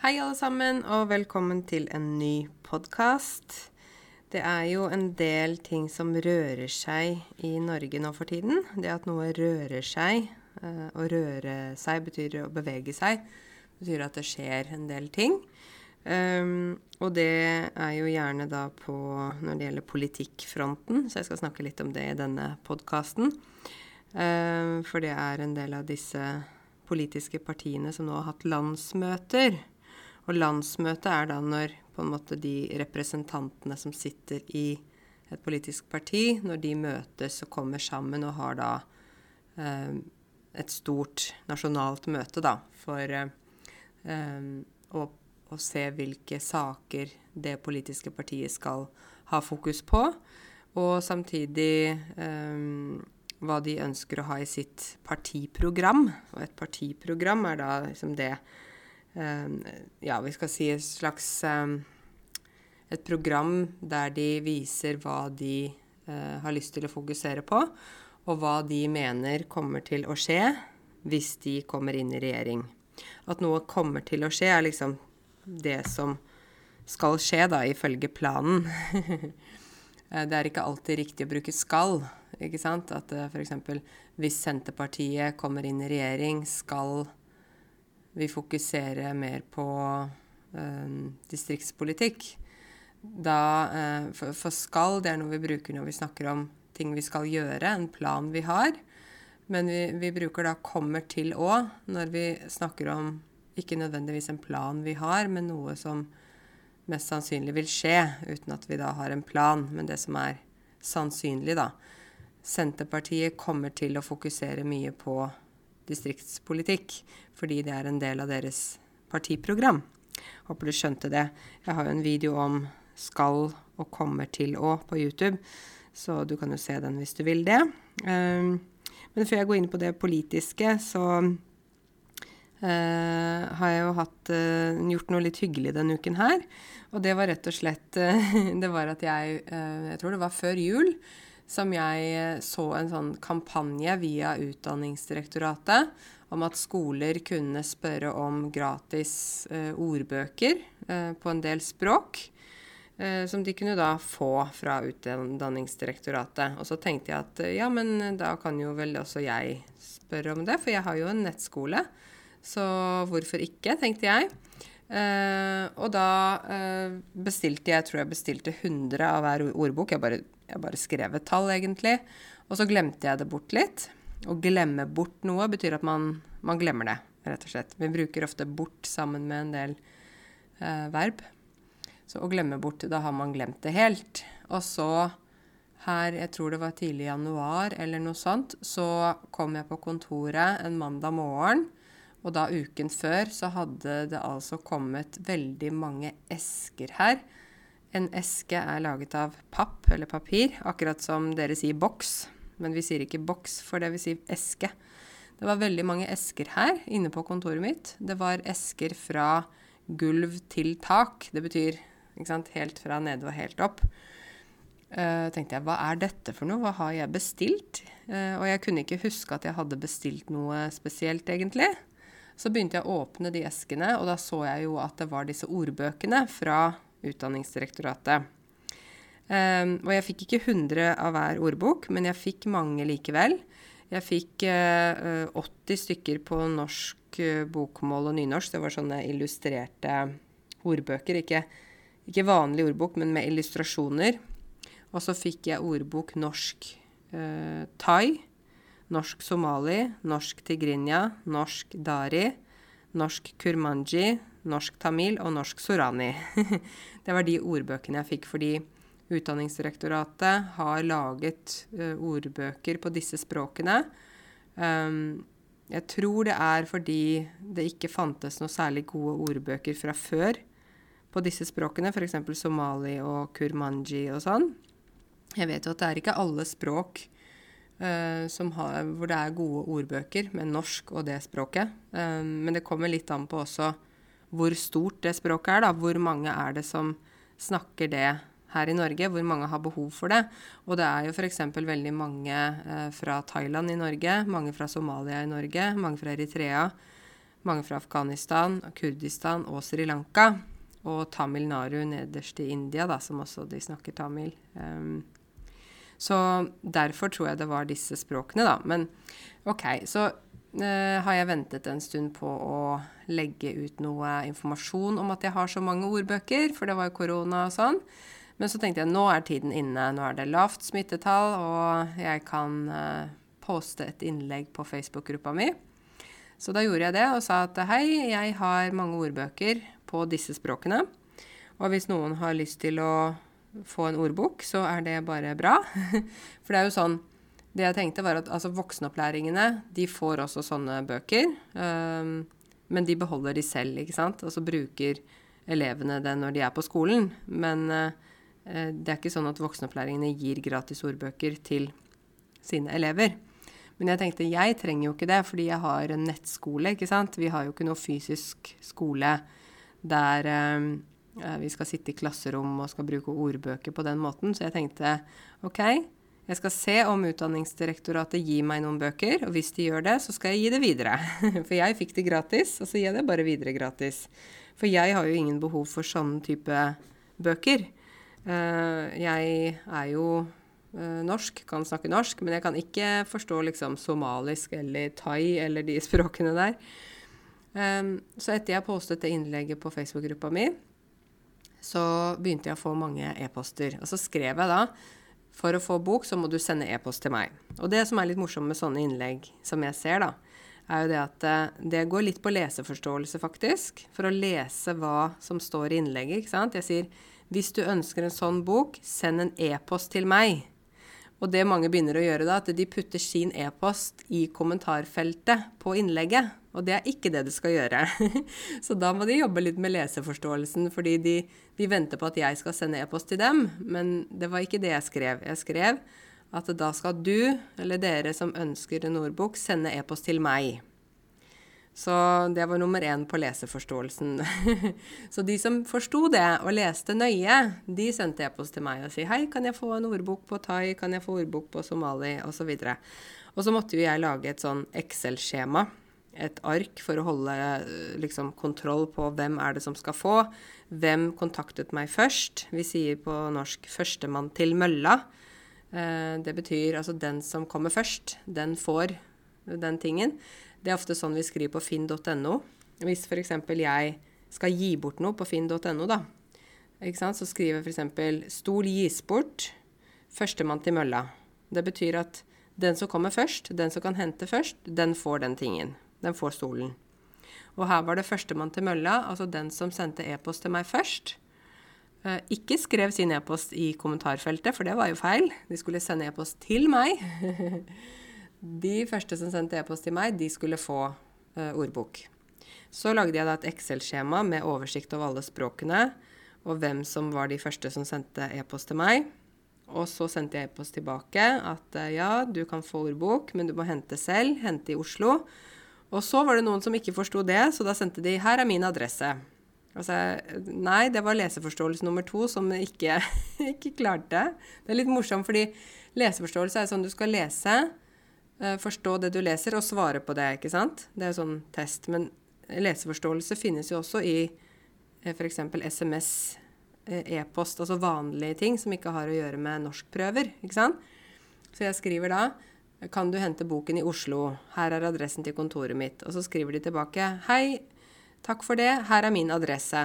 Hei, alle sammen, og velkommen til en ny podkast. Det er jo en del ting som rører seg i Norge nå for tiden. Det at noe rører seg, eh, å røre seg betyr å bevege seg, betyr at det skjer en del ting. Um, og det er jo gjerne da på når det gjelder politikkfronten, så jeg skal snakke litt om det i denne podkasten. Um, for det er en del av disse politiske partiene som nå har hatt landsmøter. Og landsmøte er da når på en måte de representantene som sitter i et politisk parti, når de møtes og kommer sammen og har da eh, et stort nasjonalt møte, da, for eh, å, å, se hvilke saker det politiske partiet skal ha fokus på, og samtidig eh, hva de ønsker å ha i sitt partiprogram. Og et partiprogram er da liksom det Ja, vi skal si et slags um, Et program der de viser hva de uh, har lyst til å fokusere på, og hva de mener kommer til å skje hvis de kommer inn i regjering. At noe kommer til å skje, er liksom det som skal skje, da, ifølge planen. Eh, det er ikke alltid riktig å bruke 'skal'. ikke sant? At eh, f.eks. hvis Senterpartiet kommer inn i regjering, skal vi fokuserer mer på uh, distriktspolitikk. Da, uh, for, for, 'skal' det er noe vi bruker når vi snakker om ting vi skal gjøre, en plan vi har. Men vi, vi bruker da 'kommer til' òg når vi snakker om ikke nødvendigvis en plan vi har, men noe som mest sannsynlig vil skje, uten at vi da har en plan. Men det som er sannsynlig, da. Senterpartiet kommer til å fokusere mye på distriktspolitikk, fordi det er en del av deres partiprogram. Håper du skjønte det. Jeg har jo en video om skal og kommer til å på YouTube, så du kan jo se den hvis du vil det. Um, men før jeg går inn på det politiske, så Uh, har jeg jo hatt, uh, gjort noe litt hyggelig denne uken her. Og det var rett og slett uh, Det var at jeg Jeg tror det var før jul som jeg så en sånn kampanje via Utdanningsdirektoratet om at skoler kunne spørre om gratis ordbøker på en del språk. som de kunne da få fra Utdanningsdirektoratet. Og så tenkte jeg at ja, men da kan jo vel også jeg spørre om det, for jeg har jo en nettskole. Så hvorfor ikke, tenkte jeg. Uh, og da bestilte jeg, tror jeg bestilte 100 av hver ordbok. Jeg bare, jeg bare skrev et tall, egentlig. Og så glemte jeg det bort litt. Å glemme bort noe betyr at man, man, glemmer det, rett og slett. Vi bruker ofte 'bort' sammen med en del eh, verb. Så å glemme bort, da har man glemt det helt. Og så her, jeg tror det var tidlig i januar eller noe sånt, så kom jeg på kontoret en mandag morgen og da uken før så hadde det altså kommet veldig mange esker her. En eske er laget av papp eller papir, akkurat som dere sier boks. Men vi sier ikke boks for det, vi sier eske. Det var veldig mange esker her inne på kontoret mitt. Det var esker fra gulv til tak. Det betyr sant, helt fra nede og helt opp. Uh, tenkte jeg, hva er dette for noe? Hva har jeg bestilt? Uh, og jeg kunne ikke huske at jeg hadde bestilt noe spesielt, egentlig. Så begynte jeg å åpne de eskene, og da så jeg jo at det var disse ordbøkene fra Utdanningsdirektoratet. Um, og jeg fikk ikke 100 av hver ordbok, men jeg fikk mange likevel. Jeg fikk uh, eh, 80 stykker på norsk uh, bokmål og nynorsk. Det var sånne illustrerte ordbøker. Ikke, ikke vanlig ordbok, men med illustrasjoner. Og så fikk jeg ordbok norsk uh, thai norsk somali, norsk tigrinja, norsk dari, norsk kurmanji, norsk tamil og norsk sorani. det var de ordbøkene jeg fikk fordi Utdanningsdirektoratet har laget uh, ordbøker på disse språkene. Um, jeg tror det er fordi det ikke fantes noe særlig gode ordbøker fra før på disse språkene, f.eks. somali og kurmanji og sånn. Jeg vet jo at det er ikke alle språk Uh, har, hvor det er gode ordbøker med norsk og det språket. Um, men det kommer litt an på også hvor stort det språket er. da, Hvor mange er det som snakker det her i Norge? Hvor mange har behov for det? Og det er jo f.eks. veldig mange eh, fra Thailand i Norge, mange fra Somalia i Norge, mange fra Eritrea. mange fra Afghanistan, Kurdistan og Sri Lanka. Og Tamil Naru nederst i India, da, som også de snakker tamil. Um, så derfor tror jeg det var disse språkene, da. Men OK, så har jeg ventet en stund på å legge ut noe informasjon om at jeg har så mange ordbøker, for det var jo korona og sånn. Men så tenkte jeg nå er tiden inne. Nå er det lavt smittetall, og jeg kan uh, poste et innlegg på Facebook-gruppa mi. Så da gjorde jeg det og sa at hei, jeg har mange ordbøker på disse språkene. Og hvis noen har lyst til å få en ordbok, så er det bare bra. For det er jo sånn Det jeg tenkte, var at altså, voksenopplæringene de får også sånne bøker. Um, men de beholder de selv, ikke sant. Og så bruker elevene det når de er på skolen. Men uh, det er ikke sånn at voksenopplæringene gir gratis ordbøker til sine elever. Men jeg tenkte jeg trenger jo ikke det, fordi jeg har en nettskole. ikke sant? Vi har jo ikke noe fysisk skole der um, vi skal sitte i klasserom og skal bruke ordbøker på den måten. Så jeg tenkte OK, jeg skal se om Utdanningsdirektoratet gir meg noen bøker. Og hvis de gjør det, så skal jeg gi det videre. For jeg fikk det gratis, og så gir jeg det bare videre gratis. For jeg har jo ingen behov for sånne type bøker. Eh, jeg er jo eh, norsk, kan snakke norsk, men jeg kan ikke forstå liksom somalisk eller thai eller de språkene der. Så etter jeg postet det innlegget på Facebook-gruppa mi, så begynte jeg å få mange e-poster. Og så skrev jeg da for å få bok, så må du sende e-post til meg. Og det som er litt morsomt med sånne innlegg som jeg ser, da, er jo det at eh, det går litt på leseforståelse, faktisk. For å lese hva som står i innlegget, ikke sant. Jeg sier hvis du ønsker en sånn bok, send en e-post til meg. Og det mange begynner å gjøre da, at de putter sin e-post i kommentarfeltet på innlegget. Og det er ikke det du skal gjøre. Så da må de jobbe litt med leseforståelsen, fordi de, de venter på at jeg skal sende e-post til dem. Men det var ikke det jeg skrev. Jeg skrev at da skal du, eller dere som ønsker en ordbok, sende e-post til meg. Så det var nummer én på leseforståelsen. så de som forsto det og leste nøye, de sendte e-post til meg og sa hei, kan jeg få en ordbok på thai, kan jeg få ordbok på somali, osv. Og, og så måtte jo jeg lage et sånn Excel-skjema, et ark, for å holde liksom, kontroll på hvem er det som skal få. Hvem kontaktet meg først? Vi sier på norsk 'førstemann til mølla'. Eh, det betyr altså den som kommer først, den får den tingen. Det er ofte sånn vi skriver på finn.no. Hvis f.eks. jeg skal gi bort noe på finn.no, da, så skriver f.eks. 'Stol gis bort. Førstemann til mølla'. Det betyr at den som kommer først, den som kan hente først, den får den tingen. Den får stolen. Og her var det førstemann til mølla, altså den som sendte e-post til meg først. Eh, ikke skrev sin e-post i kommentarfeltet, for det var jo feil. De skulle sende e-post til meg. De første som sendte e-post til meg, de skulle få uh, ordbok. Så lagde jeg da et Excel-skjema med oversikt over alle språkene, og hvem som var de første som sendte e-post til meg. Og så sendte jeg e-post tilbake at uh, ja, du kan få ordbok, men du må hente selv. Hente i Oslo. Og så var det noen som ikke forsto det, så da sendte de 'her er min adresse'. Altså, nei, det var leseforståelse nummer to som ikke, ikke klarte. Det er litt morsomt, fordi leseforståelse er sånn du skal lese Eh, forstå det du leser, og svare på det, ikke sant? Det er jo sånn test. Men leseforståelse finnes jo også i eh, f.eks. SMS, eh, e-post, altså vanlige ting som ikke har å gjøre med norskprøver, ikke sant? Så jeg skriver da kan du hente boken i Oslo? Her er adressen til kontoret mitt. Og så skriver de tilbake. Hei, takk for det. Her er min adresse.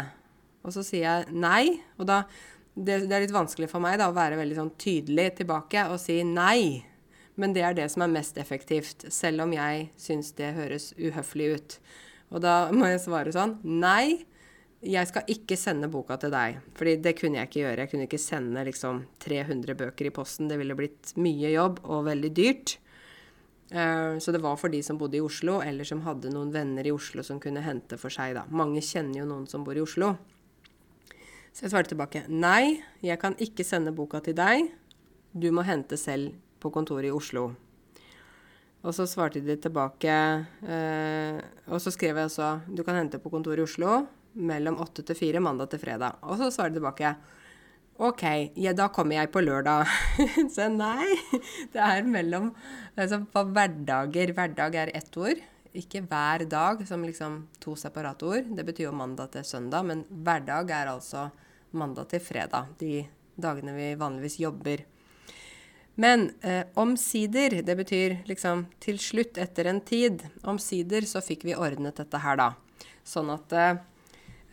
Og så sier jeg nei. Og da det, det er litt vanskelig for meg da å være veldig sånn tydelig tilbake og si nei. Men det er det som er mest effektivt, selv om jeg syns det høres uhøflig ut. Og da må jeg svare sånn Nei, jeg skal ikke sende boka til deg. Fordi det kunne jeg ikke gjøre. Jeg kunne ikke sende liksom 300 bøker i posten. Det ville blitt mye jobb og veldig dyrt. Uh, så det var for de som bodde i Oslo, eller som hadde noen venner i Oslo som kunne hente for seg, da. Mange kjenner jo noen som bor i Oslo. Så jeg svarte tilbake nei, jeg kan ikke sende boka til deg. Du må hente selv på kontoret i Oslo. Og så svarte de tilbake eh, Og så skrev jeg også du kan hente på kontoret i Oslo mellom 8 til 4 mandag til fredag. Og så svarte de tilbake OK, ja, da kommer jeg på lørdag. så nei, det er mellom altså På hverdager Hverdag er ett ord. ikke hver dag som liksom to separate ord. Det betyr jo mandag til søndag, men hverdag er altså mandag til fredag. De dagene vi vanligvis jobber. Men eh, omsider, det betyr liksom til slutt, etter en tid. Omsider så fikk vi ordnet dette her, da. Sånn at eh,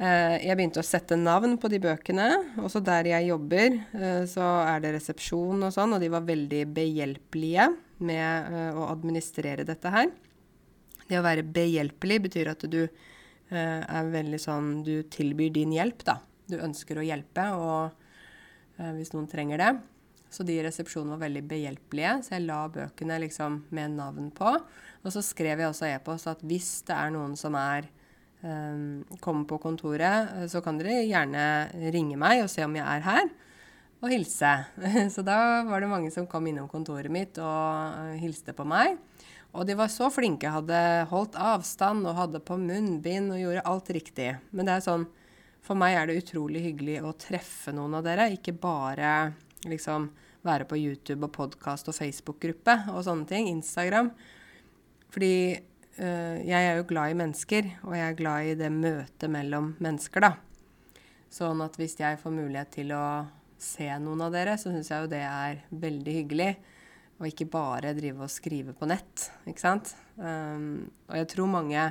Eh, jeg begynte å sette navn på de bøkene. Også der jeg jobber, eh, så er det resepsjon og sånn, og de var veldig behjelpelige med eh, å administrere dette her. Det å være behjelpelig betyr at du er veldig sånn Du tilbyr din hjelp, da. Du ønsker å hjelpe, og hvis noen trenger det. Så de i resepsjonen var veldig behjelpelige, så jeg la bøkene liksom med navn på. Og så skrev jeg også e-post at hvis det er noen som er um, kommer på kontoret, eh, så kan dere gjerne ringe meg og se om jeg er her, og hilse. Så da var det mange som kom innom kontoret mitt og eh, hilste på meg. Og de var så flinke, hadde holdt avstand og hadde på munnbind og gjorde alt riktig. Men det er sånn, for meg er det utrolig hyggelig å treffe noen av dere, ikke bare liksom være på YouTube og podkast og Facebook-gruppe og sånne ting. Instagram. Fordi øh, jeg er jo glad i mennesker, og jeg er glad i det møtet mellom mennesker, da. Sånn at hvis jeg får mulighet til å se noen av dere, så syns jeg jo det er veldig hyggelig. Og ikke bare drive og skrive på nett, ikke sant. Um, og jeg tror mange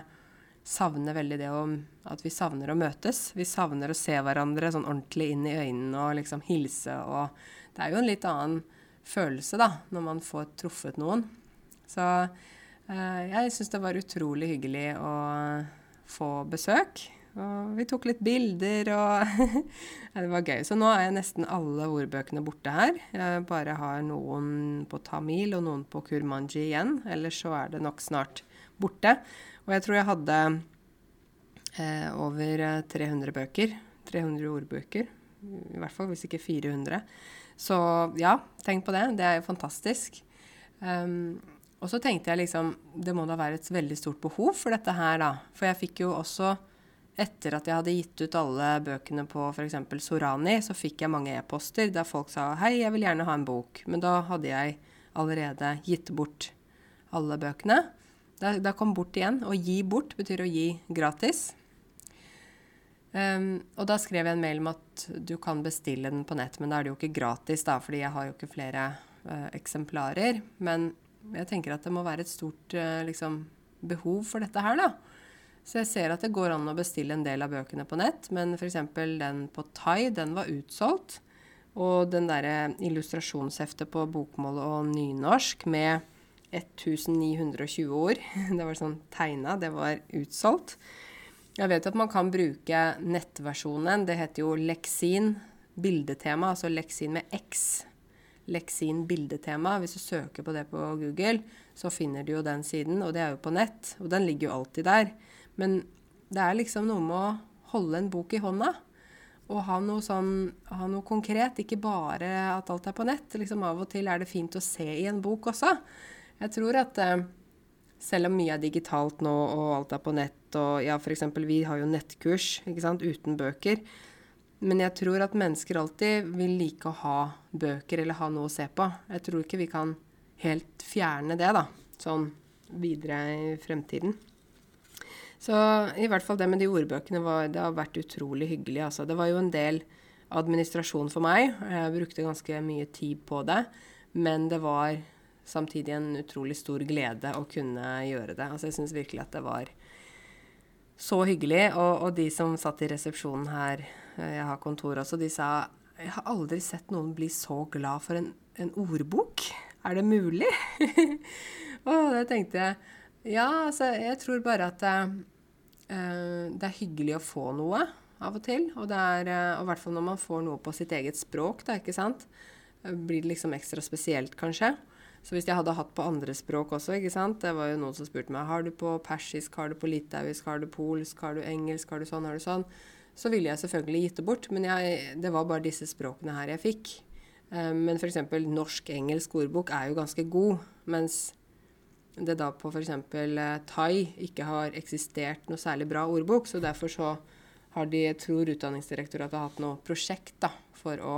savner veldig det om at vi savner å møtes. Vi savner å se hverandre sånn ordentlig inn i øynene og liksom hilse og Det er jo en litt annen følelse, da, når man får truffet noen. Så Eh, jeg syns det var utrolig hyggelig å få besøk. Og vi tok litt bilder, og ja, det var gøy. Så nå er nesten alle ordbøkene borte her. Jeg bare har noen på tamil og noen på kurmanji igjen. Ellers så er det nok snart borte. Og jeg tror jeg hadde eh, over 300 bøker. 300 ordbøker. I hvert fall, hvis ikke 400. Så ja, tenk på det. Det er jo fantastisk. Um, og så tenkte jeg liksom Det må da være et veldig stort behov for dette her, da. For jeg fikk jo også etter at jeg hadde gitt ut alle bøkene på f.eks. Sorani, så fikk jeg mange e-poster der folk sa 'Hei, jeg vil gjerne ha en bok'. Men da hadde jeg allerede gitt bort alle bøkene. Da, da kom bort igjen. Å gi bort betyr å gi gratis. Um, og da skrev jeg en mail om at du kan bestille den på nett, men da er det jo ikke gratis, da, fordi jeg har jo ikke flere uh, eksemplarer. Men jeg tenker at det må være et stort uh, liksom, behov for dette her, da. Så jeg ser at det går an å bestille en del av bøkene på nett, men f.eks. den på thai, den var utsolgt. Og den derre illustrasjonsheftet på bokmål og nynorsk med 1920 ord, det var sånn tegna, det var utsolgt. Jeg vet at man kan bruke nettversjonen. Det heter jo leksin bildetema, altså leksin med X leksin bildetema. Hvis du søker på det på Google, så finner du jo den siden, og det er jo på nett. Og den ligger jo alltid der. Men det er liksom noe med å holde en bok i hånda. Og ha noe, sånn, ha noe konkret, ikke bare at alt er på nett. Liksom Av og til er det fint å se i en bok også. Jeg tror at eh, selv om mye er digitalt nå, og alt er på nett, og ja, f.eks. vi har jo nettkurs ikke sant, uten bøker, men jeg tror at mennesker alltid vil like å ha bøker eller ha noe å se på. Jeg tror ikke vi kan helt fjerne det, da, sånn videre i fremtiden. Så i hvert fall det med de ordbøkene var, det har vært utrolig hyggelig. Altså. Det var jo en del administrasjon for meg. Jeg brukte ganske mye tid på det. Men det var samtidig en utrolig stor glede å kunne gjøre det. Altså, jeg syns virkelig at det var så hyggelig. Og, og de som satt i resepsjonen her Eh, jeg har kontor også, de sa jeg har aldri sett noen bli så glad for en, en ordbok. Er det mulig? og det tenkte jeg Ja, altså, jeg tror bare at uh, det er hyggelig å få noe av og til. Og det er, uh, i hvert fall når man får noe på sitt eget språk, da, ikke sant. Blir det liksom ekstra spesielt, kanskje. Så hvis jeg hadde hatt på andre språk også, ikke sant Det var jo noen som spurte meg har du på persisk, har du på litauisk, har du polsk, har du engelsk, har du sånn, har du sånn så ville jeg selvfølgelig gitt det bort. Men jeg, det var bare disse språkene her jeg fikk. Um, men f.eks. norsk-engelsk ordbok er jo ganske god, mens det da på f.eks. Uh, thai ikke har eksistert noe særlig bra ordbok. Så derfor så har de, jeg tror Utdanningsdirektoratet har hatt noe prosjekt da, for å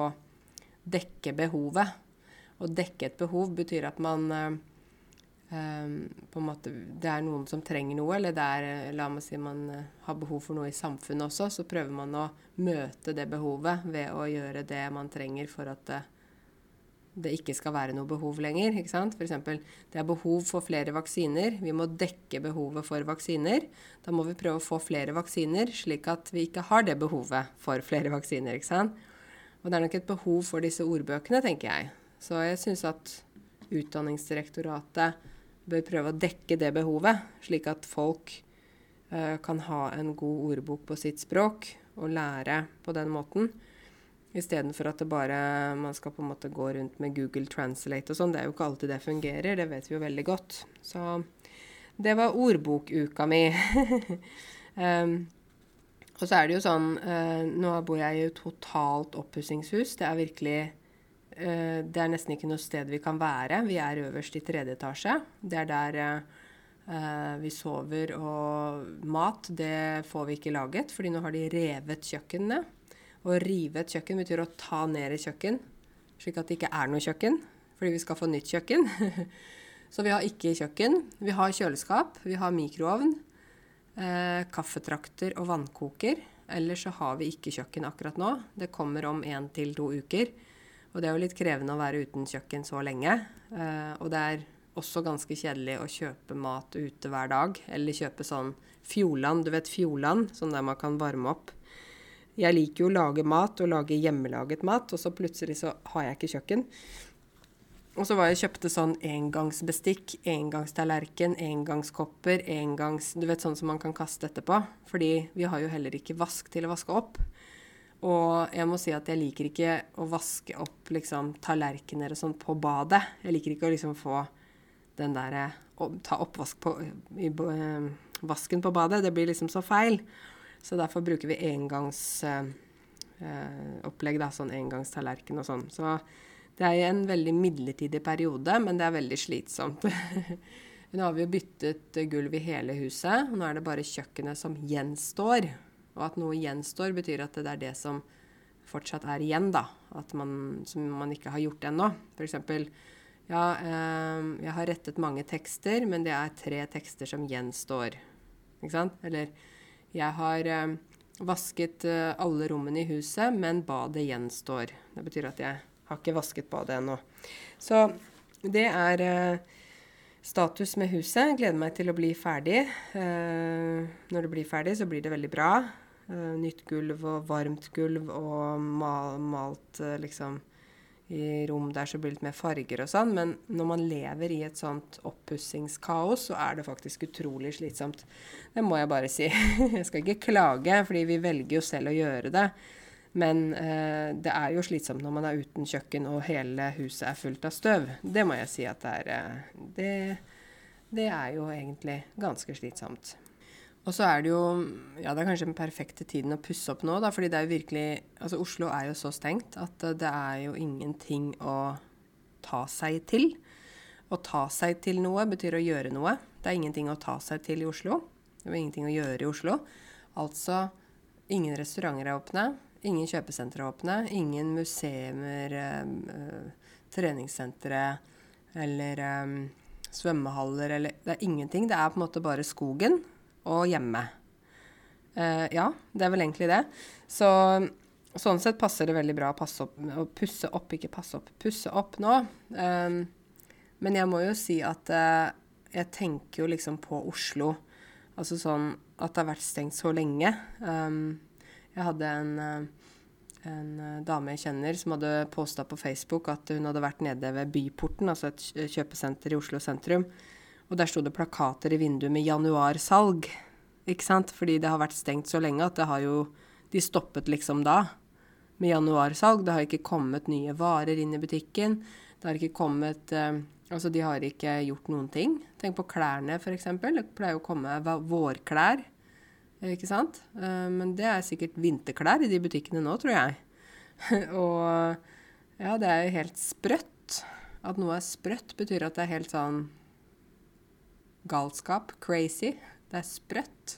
dekke behovet. Å dekke et behov betyr at man uh, um, på en måte, det er noen som trenger noe, eller det er, eh, la meg si man har behov for noe i samfunnet også, så prøver man å møte det behovet ved å gjøre det man trenger for at det, det ikke skal være noe behov lenger. ikke sant? F.eks. det er behov for flere vaksiner. Vi må dekke behovet for vaksiner. Da må vi prøve å få flere vaksiner, slik at vi ikke har det behovet for flere vaksiner. ikke sant? Og det er nok et behov for disse ordbøkene, tenker jeg. Så jeg syns at Utdanningsdirektoratet bør prøve å dekke det behovet, slik at folk uh, kan ha en god ordbok på sitt språk og lære på den måten. Istedenfor at det bare, man skal på en måte gå rundt med Google Translate og sånn. Det er jo ikke alltid det fungerer, det vet vi jo veldig godt. Så det var ordbokuka mi. um, og så er det jo sånn uh, Nå bor jeg i et totalt oppussingshus. Det er virkelig Det er nesten ikke noe sted vi kan være. Vi er øverst i tredje etasje. Det er der uh, vi sover, og mat det får vi ikke laget, fordi nå har de revet kjøkkenene. Å rive et kjøkken betyr å ta ned et kjøkken, slik at det ikke er noe kjøkken, fordi vi skal få nytt kjøkken. så vi har ikke kjøkken. Vi har kjøleskap, vi har mikroovn, eh, kaffetrakter og vannkoker. Ellers så har vi ikke kjøkken akkurat nå. Det kommer om én til to uker. Og det er jo litt krevende å være uten kjøkken så lenge. Eh, og det er også ganske kjedelig å kjøpe mat ute hver dag. Eller kjøpe sånn Fjordland, du vet Fjordland, sånn der man kan varme opp jeg liker jo å lage mat og lage hjemmelaget mat, og så plutselig så har jeg ikke kjøkken. Og så var jeg kjøpte sånn engangsbestikk, engangstallerken, engangskopper, engangs Du vet sånn som man kan kaste etterpå. Fordi vi har jo heller ikke vask til å vaske opp. Og jeg må si at jeg liker ikke å vaske opp liksom tallerkener og sånn på badet. Jeg liker ikke å liksom få den derre Ta oppvask på i, i, vasken på badet. Det blir liksom så feil. Så derfor bruker vi engangsopplegg, eh, eh sånn engangstallerken og sånn. Så det er en veldig midlertidig periode, men det er veldig slitsomt. nå har vi jo byttet gulv i hele huset, nå er det bare kjøkkenet som gjenstår. Og at noe gjenstår, betyr at det er det som fortsatt er igjen, da. At man, som man ikke har gjort ennå. F.eks. Ja, eh, jeg har rettet mange tekster, men det er tre tekster som gjenstår. Ikke sant? Eller jeg har eh, vasket eh, alle rommene i huset, men badet gjenstår. Det betyr at jeg har ikke vasket badet ennå. Så det er eh, status med huset. Gleder meg til å bli ferdig. Eh, når det blir ferdig, så blir det veldig bra. Eh, nytt gulv og varmt gulv og mal, malt eh, liksom i rom der så blir det litt mer farger og sånn. Men når man lever i et sånt oppussingskaos, så er det faktisk utrolig slitsomt. Det må jeg bare si. Jeg skal ikke klage, fordi vi velger jo selv å gjøre det. Men eh, det er jo slitsomt når man er uten kjøkken og hele huset er fullt av støv. Det må jeg si at det er eh, det, det er jo egentlig ganske slitsomt. Og så er det jo Ja, det er kanskje den perfekte tiden å pusse opp nå, da, fordi det er jo virkelig Altså, Oslo er jo så stengt at det er jo ingenting å ta seg til. Å ta seg til noe betyr å gjøre noe. Det er ingenting å ta seg til i Oslo. Det er ingenting å gjøre i Oslo. Altså ingen restauranter er åpne, ingen kjøpesentre er åpne, ingen museer, øh, treningssentre eller øh, svømmehaller eller Det er ingenting. Det er på en måte bare skogen og hjemme. Uh, ja, det er vel egentlig det. Så sånn sett passer det veldig bra å, opp, å pusse opp, ikke passe opp, pusse opp nå. Um, men jeg må jo si at uh, jeg tenker jo liksom på Oslo. Altså sånn at det har vært stengt så lenge. Um, jeg hadde en, uh, en dame jeg kjenner som hadde posta på Facebook at hun hadde vært nede ved Byporten, altså et kjøpesenter i Oslo sentrum. Og der sto det plakater i vinduet med januarsalg. Ikke sant? Fordi det har vært stengt så lenge at det har jo De stoppet liksom da med januarsalg. Det har ikke kommet nye varer inn i butikken. Det har ikke kommet eh, Altså, de har ikke gjort noen ting. Tenk på klærne, f.eks. Det pleier å komme vårklær. Ikke sant? Eh, men det er sikkert vinterklær i de butikkene nå, tror jeg. Og ja, det er jo helt sprøtt. At noe er sprøtt, betyr at det er helt sånn galskap. Crazy. Det er sprøtt.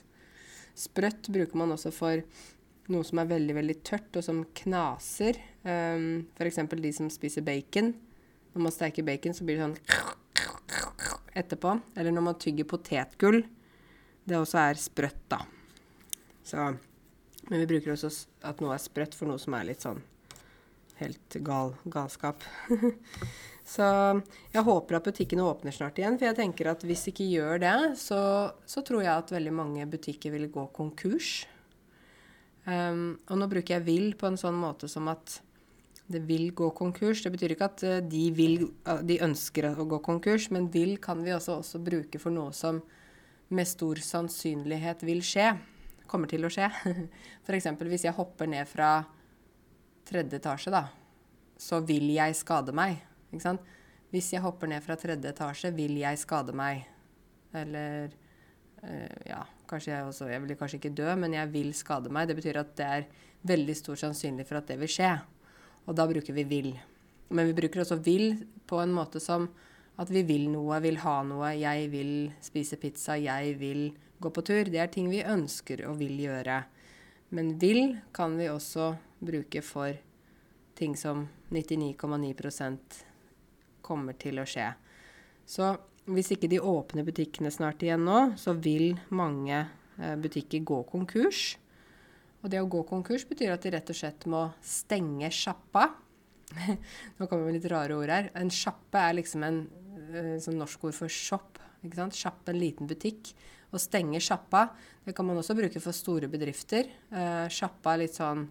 Sprøtt bruker man også for noe som er veldig, veldig tørt, og som knaser. Um, F.eks. de som spiser bacon. Når man steker bacon, så blir det sånn etterpå. Eller når man tygger potetgull. Det også er sprøtt, da. Så, men vi bruker også at noe er sprøtt for noe som er litt sånn helt gal galskap. så jeg håper at butikkene åpner snart igjen. For jeg tenker at hvis de ikke gjør det, så, så tror jeg at veldig mange butikker vil gå konkurs. Um, og nå bruker jeg 'vil' på en sånn måte som at det vil gå konkurs. Det betyr ikke at eh, de, vil, de ønsker å gå konkurs, men 'vil' kan vi også, også bruke for noe som med stor sannsynlighet vil skje. Kommer til å skje. F.eks. hvis jeg hopper ned fra tredje etasje, da, så vil jeg skade meg. Hvis jeg hopper ned fra tredje etasje, vil jeg skade meg. Eller øh, ja, kanskje jeg også Jeg vil kanskje ikke dø, men jeg vil skade meg. Det betyr at det er veldig stor sannsynlig for at det vil skje. Og da bruker vi vil. Men vi bruker også vil på en måte som at vi vil noe, vil ha noe. Jeg vil spise pizza, jeg vil gå på tur. Det er ting vi ønsker og vil gjøre. Men vil kan vi også bruke for ting som 99,9 kommer til å skje. Så hvis ikke de åpner butikkene snart igjen nå, så vil mange eh, butikker gå konkurs. Og det å gå konkurs betyr at de rett og slett må stenge sjappa. Nå kommer det litt rare ord her. En sjappe er liksom en uh, sånn norsk ord for shop. ikke sant? Sjapp, en liten butikk. Å stenge sjappa, det kan man også bruke for store bedrifter. Uh, sjappa er litt sånn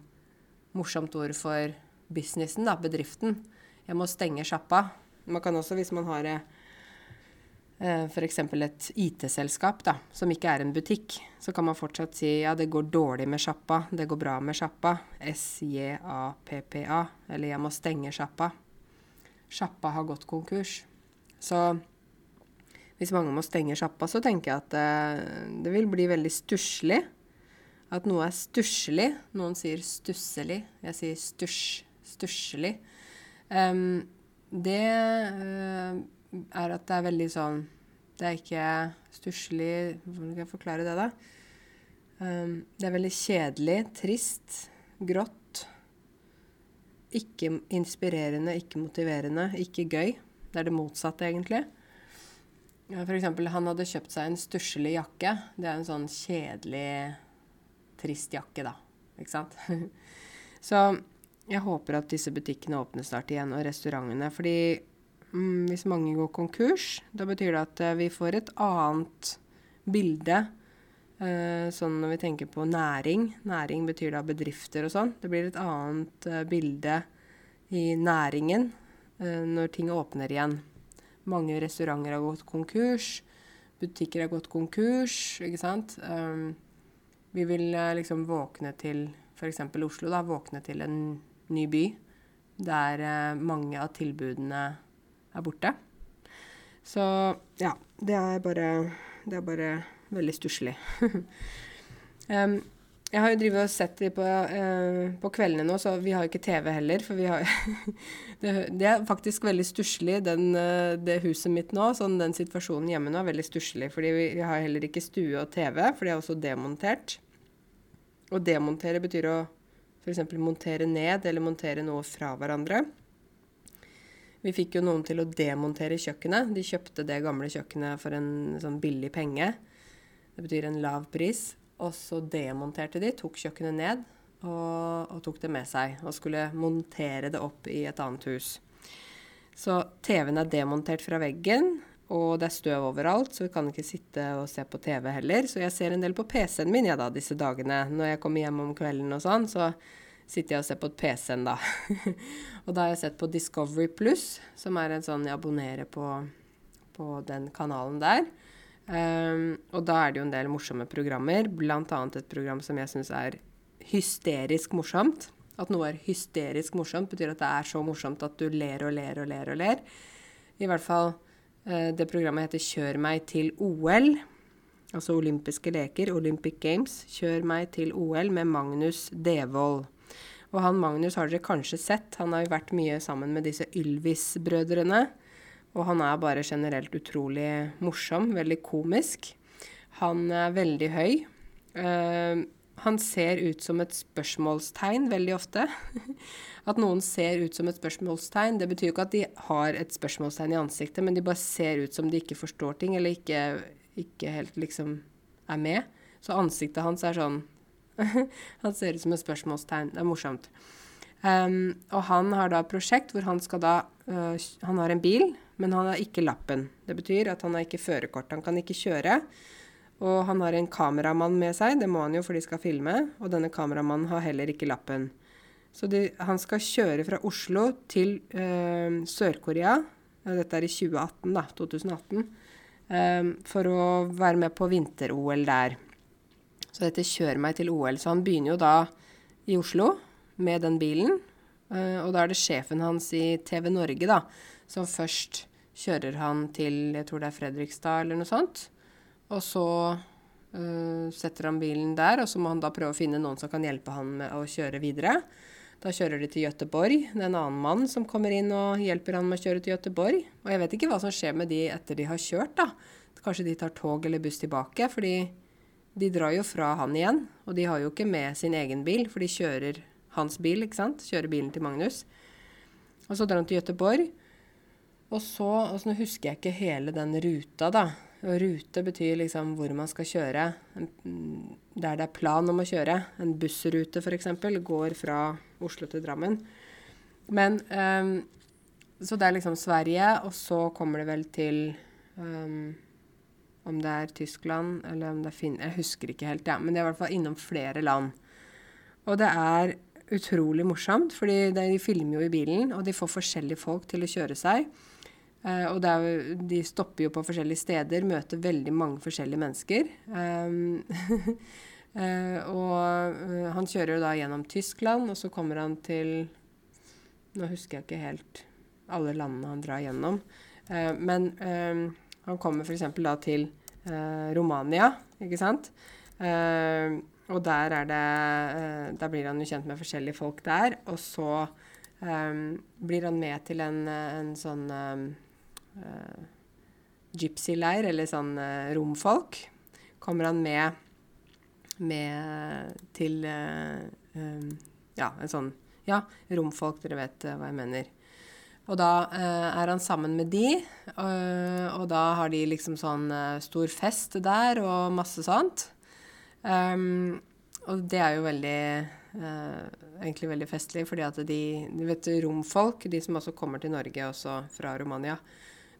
morsomt ord for businessen, da, bedriften. Jeg må stenge sjappa. Man kan også, hvis man har eh, f.eks. et IT-selskap da, som ikke er en butikk, så kan man fortsatt si ja, det går dårlig med sjappa, det går bra med sjappa. S-J-A-P-P-A. Eller jeg må stenge sjappa. Sjappa har gått konkurs. Så hvis mange må stenge sjappa, så tenker jeg at eh, det vil bli veldig stusslig at noe er stusslig. Noen sier stusselig. Jeg sier stusj. Stusslig. Um, det uh, er at det er veldig sånn Det er ikke stusslig Hvordan skal jeg forklare det, da? Um, det er veldig kjedelig, trist, grått. Ikke inspirerende, ikke motiverende, ikke gøy. Det er det motsatte, egentlig. Eksempel, han hadde kjøpt seg en stusslig jakke. Det er en sånn kjedelig trist jakke, da. Ikke sant? Så jeg håper at disse butikkene åpner snart igjen, og restaurantene. Fordi mm, hvis mange går konkurs, da betyr det at uh, vi får et annet bilde. Uh, sånn når vi tenker på næring. Næring betyr da bedrifter og sånn. Det blir et annet uh, bilde i næringen når ting åpner igjen. Mange restauranter har gått konkurs. Butikker har gått konkurs, ikke sant. Um, vi vil eh, liksom våkne til f.eks. Oslo, da. Våkne til en ny by der eh, mange av tilbudene er borte. Så ja, det er bare, det er bare veldig stusslig. um, jeg har jo drivet og sett de på, uh, på, kveldene nå, så vi har jo ikke TV heller. For vi har det, det, er faktisk veldig stusslig, uh, det huset mitt nå. Sånn den situasjonen hjemme nå er veldig stusslig. Fordi vi, vi, har heller ikke stue og TV, for det er også demontert. Å demontere betyr å f.eks. montere ned eller montere noe fra hverandre. Vi fikk jo noen til å demontere kjøkkenet. De kjøpte det gamle kjøkkenet for en sånn billig penge. Det betyr en lav pris. Og så demonterte de, tok kjøkkenet ned og, og tok det med seg. Og skulle montere det opp i et annet hus. Så TV-en er demontert fra veggen. Og det er støv overalt, så vi kan ikke sitte og se på TV heller. Så jeg ser en del på PC-en min ja, da, disse dagene. Når jeg kommer hjem om kvelden og sånn, så sitter jeg og ser på PC-en da. og da har jeg sett på Discovery Pluss, som er en sånn jeg abonnerer på, på den kanalen der. Um, og da er det jo en del morsomme programmer, bl.a. et program som jeg syns er hysterisk morsomt. At noe er hysterisk morsomt, betyr at det er så morsomt at du ler og ler og ler og ler. I hvert fall det programmet heter 'Kjør meg til OL', altså olympiske leker, Olympic Games. 'Kjør meg til OL' med Magnus Devold. Og han Magnus har dere kanskje sett. Han har jo vært mye sammen med disse Ylvis-brødrene. Og han er bare generelt utrolig morsom, veldig komisk. Han er veldig høy. Uh, han ser ut som et spørsmålstegn veldig ofte. At noen ser ut som et spørsmålstegn, det betyr jo ikke at de har et spørsmålstegn i ansiktet, men de bare ser ut som de ikke forstår ting, eller ikke, ikke helt liksom er med. Så ansiktet hans er sånn Han ser ut som et spørsmålstegn. Det er morsomt. Um, og han har da et prosjekt hvor han skal da uh, Han har en bil, men han har ikke lappen. Det betyr at han har ikke førerkort. Han kan ikke kjøre. Og han har en kameramann med seg, det må han jo for de skal filme. Og denne kameramannen har heller ikke lappen. Så de, han skal kjøre fra Oslo til uh, Sør-Korea. Dette er i 2018, da. 2018. Um, for å være med på vinter-OL der. Så dette kjører meg til OL. Så han begynner jo da i Oslo med den bilen. Uh, og da er det sjefen hans i TV Norge da, som først kjører han til jeg tror det er Fredrikstad eller noe sånt. Og så uh, setter han bilen der, og så må han da prøve å finne noen som kan hjelpe han med å kjøre videre. Da kjører de til Gøteborg. Det er en annen mann som kommer inn og hjelper han med å kjøre til Gøteborg. Og jeg vet ikke hva som skjer med de etter de har kjørt, da. Kanskje de tar tog eller buss tilbake, fordi de drar jo fra han igjen. Og de har jo ikke med sin egen bil, for de kjører hans bil, ikke sant. Kjører bilen til Magnus. Og så drar han til Gøteborg. Og så altså Nå husker jeg ikke hele den ruta, da. Og rute betyr liksom hvor man skal kjøre. Der det er plan om å kjøre. En bussrute f.eks. går fra Oslo til Drammen. Men um, Så det er liksom Sverige, og så kommer det vel til um, Om det er Tyskland eller om det er Finn... Jeg husker ikke helt, ja. Men det er i hvert fall innom flere land. Og det er utrolig morsomt, fordi de filmer jo i bilen, og de får forskjellige folk til å kjøre seg. Uh, og er, de stopper jo på forskjellige steder, møter veldig mange forskjellige mennesker. Um, uh, og uh, han kjører jo da gjennom Tyskland, og så kommer han til Nå husker jeg ikke helt alle landene han drar gjennom. men han kommer f.eks. da til Romania, ikke sant? Uh, og der er det Da blir han jo kjent med forskjellige folk der. Og så blir han med til en, en sånn uh, gypsy-leir, eller sånn uh, romfolk. Kommer han med, med til um, Ja, en sånn Ja, romfolk, dere vet hva jeg mener. Og da er han sammen med de, og da har de liksom sånn stor fest der og masse sånt. Um, og det er jo veldig uh, egentlig veldig festlig, fordi at de, de vet, romfolk, de som også kommer til Norge også fra Romania,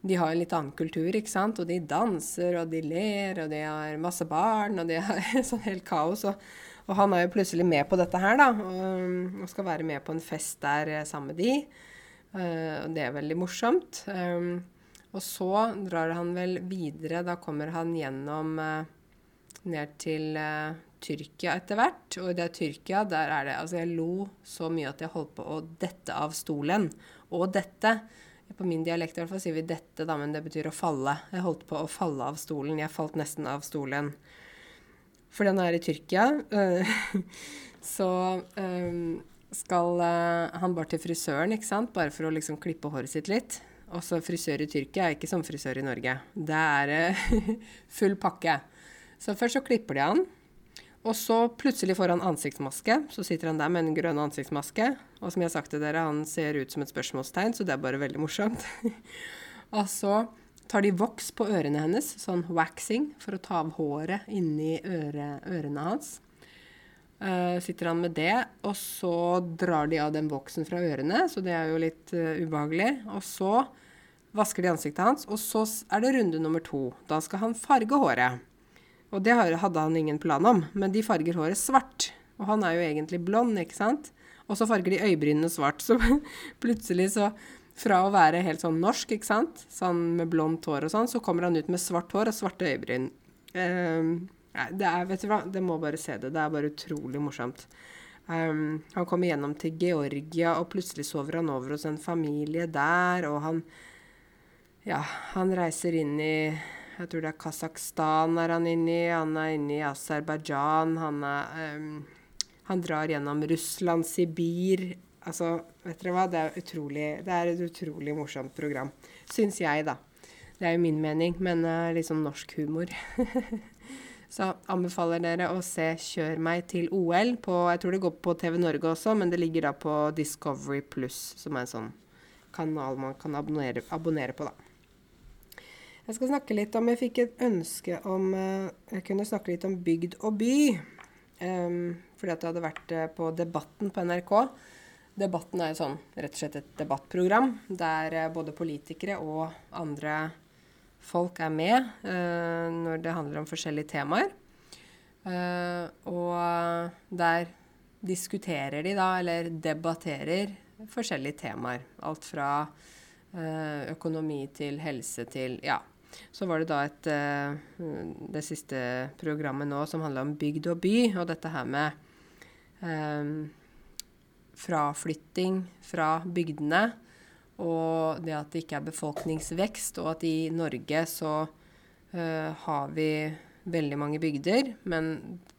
de har en litt annen kultur, ikke sant? Og de danser, og de ler, og de har masse barn, og de har sånn helt kaos. Og, og, han er jo plutselig med på dette her, da, og, og skal være med på en fest der eh, sammen med de. Uh, og det er veldig morsomt. Um, og så drar han vel videre, da kommer han gjennom ned til Tyrkia etter hvert. Og i det Tyrkia, der er det Altså, jeg lo så mye at jeg holdt på å dette av stolen. Og dette. På min dialekt i hvert fall sier vi dette, da, men det betyr å falle. Jeg holdt på å falle av stolen. Jeg falt nesten av stolen. For den er i Tyrkia. så um, skal uh, han bare til frisøren, ikke sant? Bare for å liksom klippe håret sitt litt. Også frisør i Tyrkia er ikke som frisør i Norge. Det er uh, full pakke. Så først så klipper de han. Og så plutselig får han ansiktsmaske. Så sitter han der med en grønn ansiktsmaske. Og som jeg har sagt til dere, han ser ut som et spørsmålstegn, så det er bare veldig morsomt. og så tar de voks på ørene hennes, sånn waxing, for å ta av håret inni øre, ørene hans. Uh, sitter han med det, og så drar de av den voksen fra ørene, så det er jo litt uh, ubehagelig. Og så vasker de ansiktet hans, og så er det runde nummer to. Da skal han farge håret. Og det hadde han ingen plan om, men de farger håret svart. Og han er jo egentlig blond, ikke sant? Og så farger de øyebrynene svart. Så plutselig så Fra å være helt sånn norsk, ikke sant, sånn med blondt hår og sånn, så kommer han ut med svart hår og svarte øyebryn. Um, det er, vet du hva, det må bare se det. Det er bare utrolig morsomt. Um, han kommer gjennom til Georgia, og plutselig sover han over hos en familie der, og han Ja, han reiser inn i jeg tror det er Kasakhstan er han inne i. Han er inne i Aserbajdsjan. Han, um, han drar gjennom Russland, Sibir. Altså, vet dere hva? Det er, utrolig, det er et utrolig morsomt program. Syns jeg, da. Det er jo min mening, men uh, sånn norsk humor. Så anbefaler dere å se 'Kjør meg til OL' på Jeg tror det går på TV Norge også, men det ligger da på Discovery Pluss, som er en sånn kanal man kan abonnere, abonnere på, da. Jeg skal snakke litt om Jeg fikk et ønske om uh, Jeg kunne snakke litt om bygd og by. Um, fordi at jeg hadde vært uh, på Debatten på NRK. Debatten er jo sånn rett og slett et debattprogram der uh, både politikere og andre folk er med når det handler om forskjellige temaer. og der diskuterer de da, eller debatterer, forskjellige temaer. Alt fra økonomi til helse til ja, så var det da et uh, Det siste programmet nå som handla om bygd og by, og dette her med um, fraflytting fra bygdene. Og det at det ikke er befolkningsvekst, og at i Norge så uh, har vi veldig mange bygder, men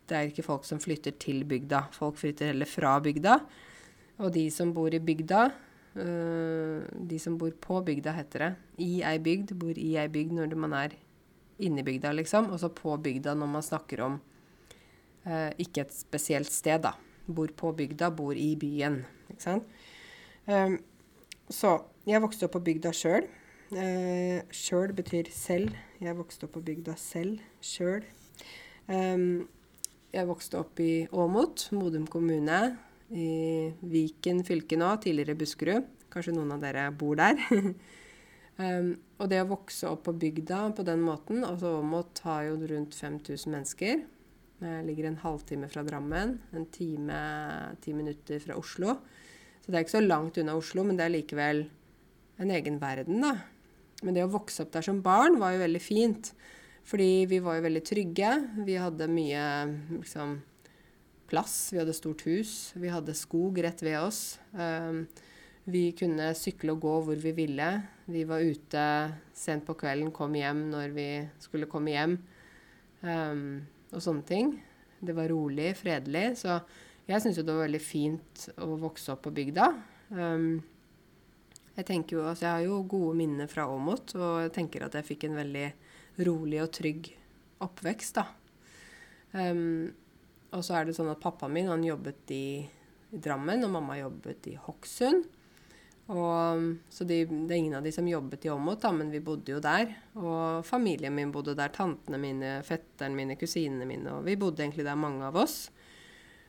det er ikke folk som flytter til bygda. Folk flytter heller fra bygda. Og de som bor i bygda, de som bor på bygda, heter det. I ei bygd. Bor i ei bygd når man er inni bygda, liksom. Og så på bygda når man snakker om uh, ikke et spesielt sted, da. Bor på bygda, bor i byen. Ikke sant. Um, så jeg vokste opp på bygda sjøl. Uh, sjøl betyr selv. Jeg vokste opp på bygda selv. Sjøl. Um, jeg vokste opp i Åmot, Modum kommune i Viken fylke nå, tidligere Buskerud. Kanskje noen av dere bor der. um, og det å vokse opp på bygda på den måten altså Åmot har jo rundt 5000 mennesker. Jeg ligger en halvtime fra Drammen, en time, ti minutter fra Oslo. Så det er ikke så langt unna Oslo, men det er likevel en egen verden, da. Men det å vokse opp der som barn var jo veldig fint. Fordi vi var jo veldig trygge. Vi hadde mye liksom plass. Vi hadde stort hus. Vi hadde skog rett ved oss. Um, vi kunne sykle og gå hvor vi ville. Vi var ute sent på kvelden, kom hjem når vi skulle komme hjem. Um, og sånne ting. Det var rolig, fredelig. Så jeg syns jo det var veldig fint å vokse opp på bygda. Um, jeg tenker jo, altså jeg har jo gode minner fra Åmot, og jeg tenker at jeg fikk en veldig rolig og trygg oppvekst, da. Um, og så er det sånn at pappaen min han jobbet i, Drammen, og mamma jobbet i Hokksund. Og, så de, det er ingen av de som jobbet i Åmot, men vi bodde jo der. Og familien min bodde der. Tantene mine, fetteren mine, kusinene mine. Og vi bodde egentlig der, mange av oss.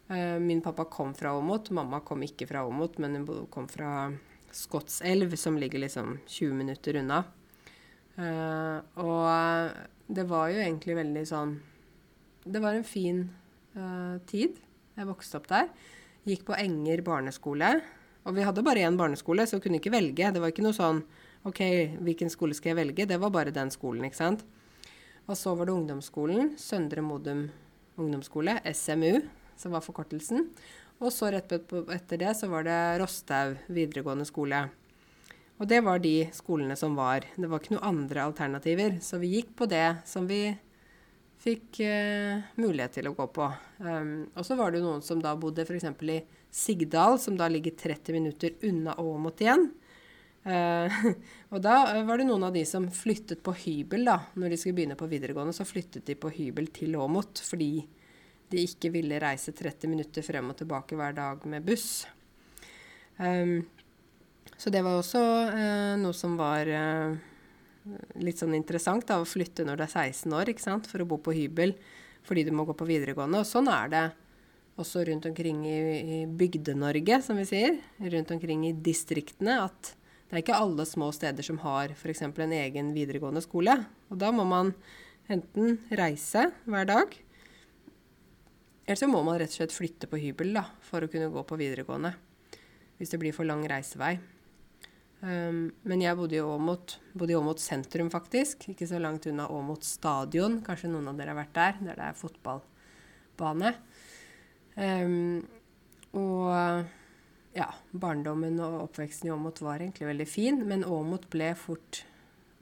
Eh, min pappa kom fra Åmot. Mamma kom ikke fra Åmot, men hun kom fra Skotselv, som ligger liksom 20 minutter unna. Eh, og det var jo egentlig veldig sånn Det var en fin uh, tid. Jeg vokste opp der. Gikk på Enger barneskole. Og vi hadde bare én barneskole, så jeg kunne ikke velge. Det var ikke noe sånn OK, hvilken skole skal jeg velge? Det var bare den skolen, ikke sant. Og så var det ungdomsskolen. Søndre Modum ungdomsskole, SMU, som var forkortelsen. Og så rett etter det så var det Rosthaug videregående skole. Og det var de skolene som var. Det var ikke noen andre alternativer. Så vi gikk på det som vi fikk eh, mulighet til å gå på. Um, og så var det jo noen som da bodde f.eks. i Sigdal, som da ligger 30 minutter unna Åmot igjen. Uh, og da var det noen av de som flyttet på hybel da, når de skulle begynne på videregående. Så flyttet de på hybel til Åmot fordi de ikke ville reise 30 minutter frem og tilbake hver dag med buss. Um, så det var også uh, noe som var litt sånn interessant da, å flytte når du er 16 år ikke sant? for å bo på hybel fordi du må gå på videregående. Og sånn er det også rundt omkring i, i Bygde-Norge, som vi sier. Rundt omkring i distriktene. At det er ikke alle små steder som har f.eks. en egen videregående skole. Og da må man enten reise hver dag, eller så må man rett og slett flytte på hybel da, for å kunne gå på videregående. Hvis det blir for lang reisevei. Um, men jeg bodde i Åmot, sentrum, faktisk. Ikke så langt unna Åmot stadion. Kanskje noen av dere har vært der, der det er fotballbane. Um, og ja, barndommen og oppveksten i Åmot var egentlig veldig fin, men Åmot ble fort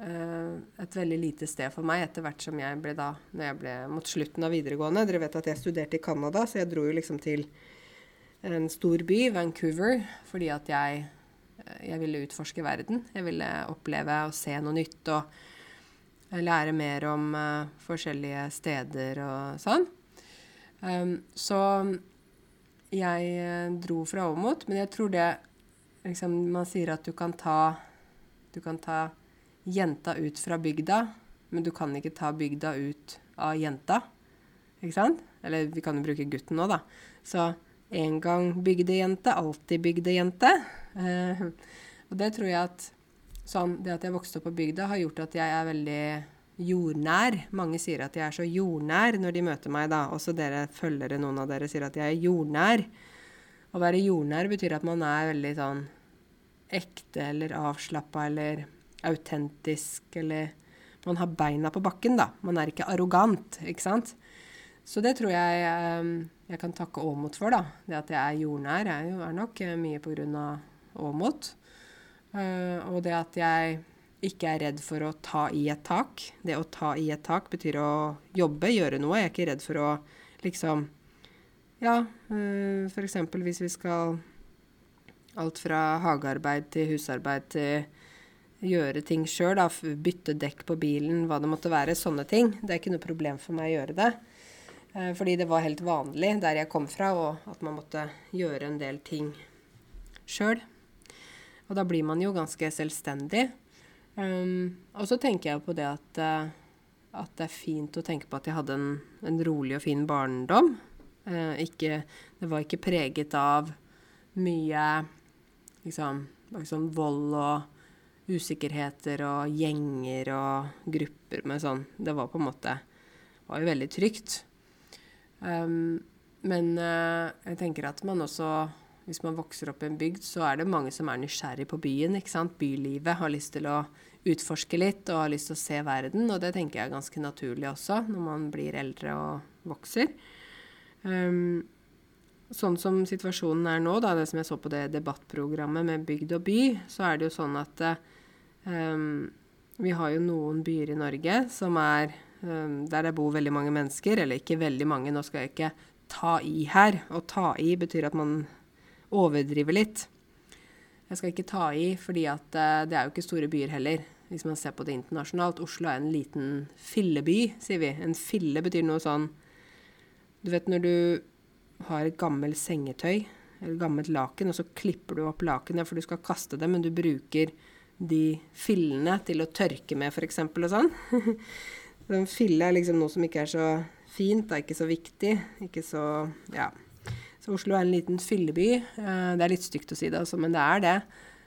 uh, et veldig lite sted for meg etter hvert som jeg ble da, når jeg ble mot slutten av videregående. Dere vet at jeg studerte i Canada, så jeg dro jo liksom til en stor by, Vancouver, fordi at jeg jeg ville utforske verden. Jeg ville oppleve og se noe nytt. Og lære mer om uh, forskjellige steder og sånn. Um, så jeg uh, dro fra Åmot, men jeg tror det liksom, Man sier at du kan ta Du kan ta jenta ut fra bygda, men du kan ikke ta bygda ut av jenta. Ikke sant? Eller vi kan jo bruke gutten nå, da. Så en gang bygdejente, alltid bygdejente. Uh, og det tror jeg at sånn, det at jeg vokste opp på bygda, har gjort at jeg er veldig jordnær. Mange sier at jeg er så jordnær når de møter meg, da. Også dere følgere, noen av dere, sier at jeg er jordnær. Å være jordnær betyr at man er veldig sånn ekte eller avslappa eller autentisk eller Man har beina på bakken, da. Man er ikke arrogant, ikke sant? Så det tror jeg ehm, jeg kan takke Åmot for, da. Det at jeg er jordnær, jo, er nok mye på grunn av Åmot. Uh, og det at jeg ikke er redd for å ta i et tak. Det å ta i et tak betyr å jobbe, gjøre noe. Jeg er ikke redd for å liksom Ja, uh, f.eks. hvis vi skal alt fra hagearbeid til husarbeid til gjøre ting sjøl, bytte dekk på bilen, hva det måtte være. Sånne ting. Det er ikke noe problem for meg å gjøre det. Uh, fordi det var helt vanlig der jeg kom fra, og at man måtte gjøre en del ting sjøl. Og da blir man jo ganske selvstendig. Um, og så tenker jeg på det at, uh, at, det er fint å tenke på at jeg hadde en, en rolig og fin barndom. Uh, ikke, det var ikke preget av mye liksom, liksom vold og usikkerheter og gjenger og grupper med sånn. Det var på en måte var jo veldig trygt. Um, men uh, jeg tenker at man også hvis man vokser opp i en bygd, så er det mange som er nysgjerrig på byen. ikke sant? Bylivet. Har lyst til å utforske litt og har lyst til å se verden. Og det tenker jeg er ganske naturlig også når man blir eldre og vokser. Um, sånn som situasjonen er nå, da, det som jeg så på det debattprogrammet med bygd og by, så er det jo sånn at um, vi har jo noen byer i Norge som er um, der det bor veldig mange mennesker. Eller ikke veldig mange, nå skal jeg ikke ta i her. Å ta i betyr at man overdrive litt. Jeg skal ikke ta i, fordi at uh, det er jo ikke store byer heller, hvis man ser på det internasjonalt. Oslo er en liten filleby, sier vi. En fille betyr noe sånn Du vet når du har et gammelt sengetøy, eller gammelt laken, og så klipper du opp lakenet for du skal kaste det, men du bruker de fillene til å tørke med, f.eks., og sånn. en fille er liksom noe som ikke er så fint, det er ikke så viktig, ikke så Ja. Så Oslo er en liten fylleby. Eh, det er litt stygt å si det, altså, men det er det.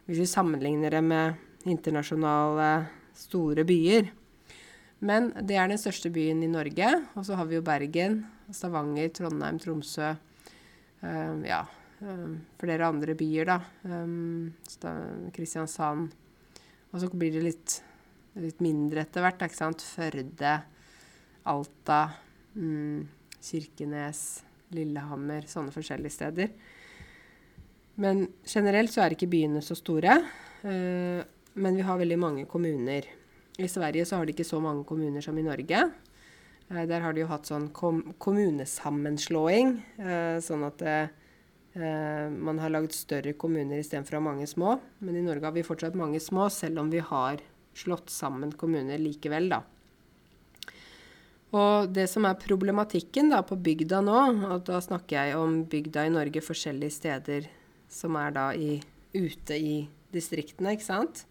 Hvis vi sammenligner det med internasjonale store byer. Men det er den største byen i Norge. Og så har vi jo Bergen, Stavanger, Trondheim, Tromsø. Uh, ja, uh, flere andre byer, da. Kristiansand. Og så blir det litt, litt mindre etter hvert, ikke sant. Førde, Alta, um, Kirkenes. Lillehammer, sånne forskjellige steder. Men generelt så er ikke byene så store. Uh, men vi har veldig mange kommuner. I Sverige så har de ikke så mange kommuner som i Norge. Uh, der har de jo hatt sånn kom kommunesammenslåing, uh, sånn at man har lagd større kommuner istedenfor å ha mange små. Men i Norge har vi fortsatt mange små, selv om vi har slått sammen kommuner likevel, da. Og det som er problematikken da på bygda nå, og da snakker jeg om bygda i Norge forskjellige steder som er da i, ute i distriktene, ikke sant.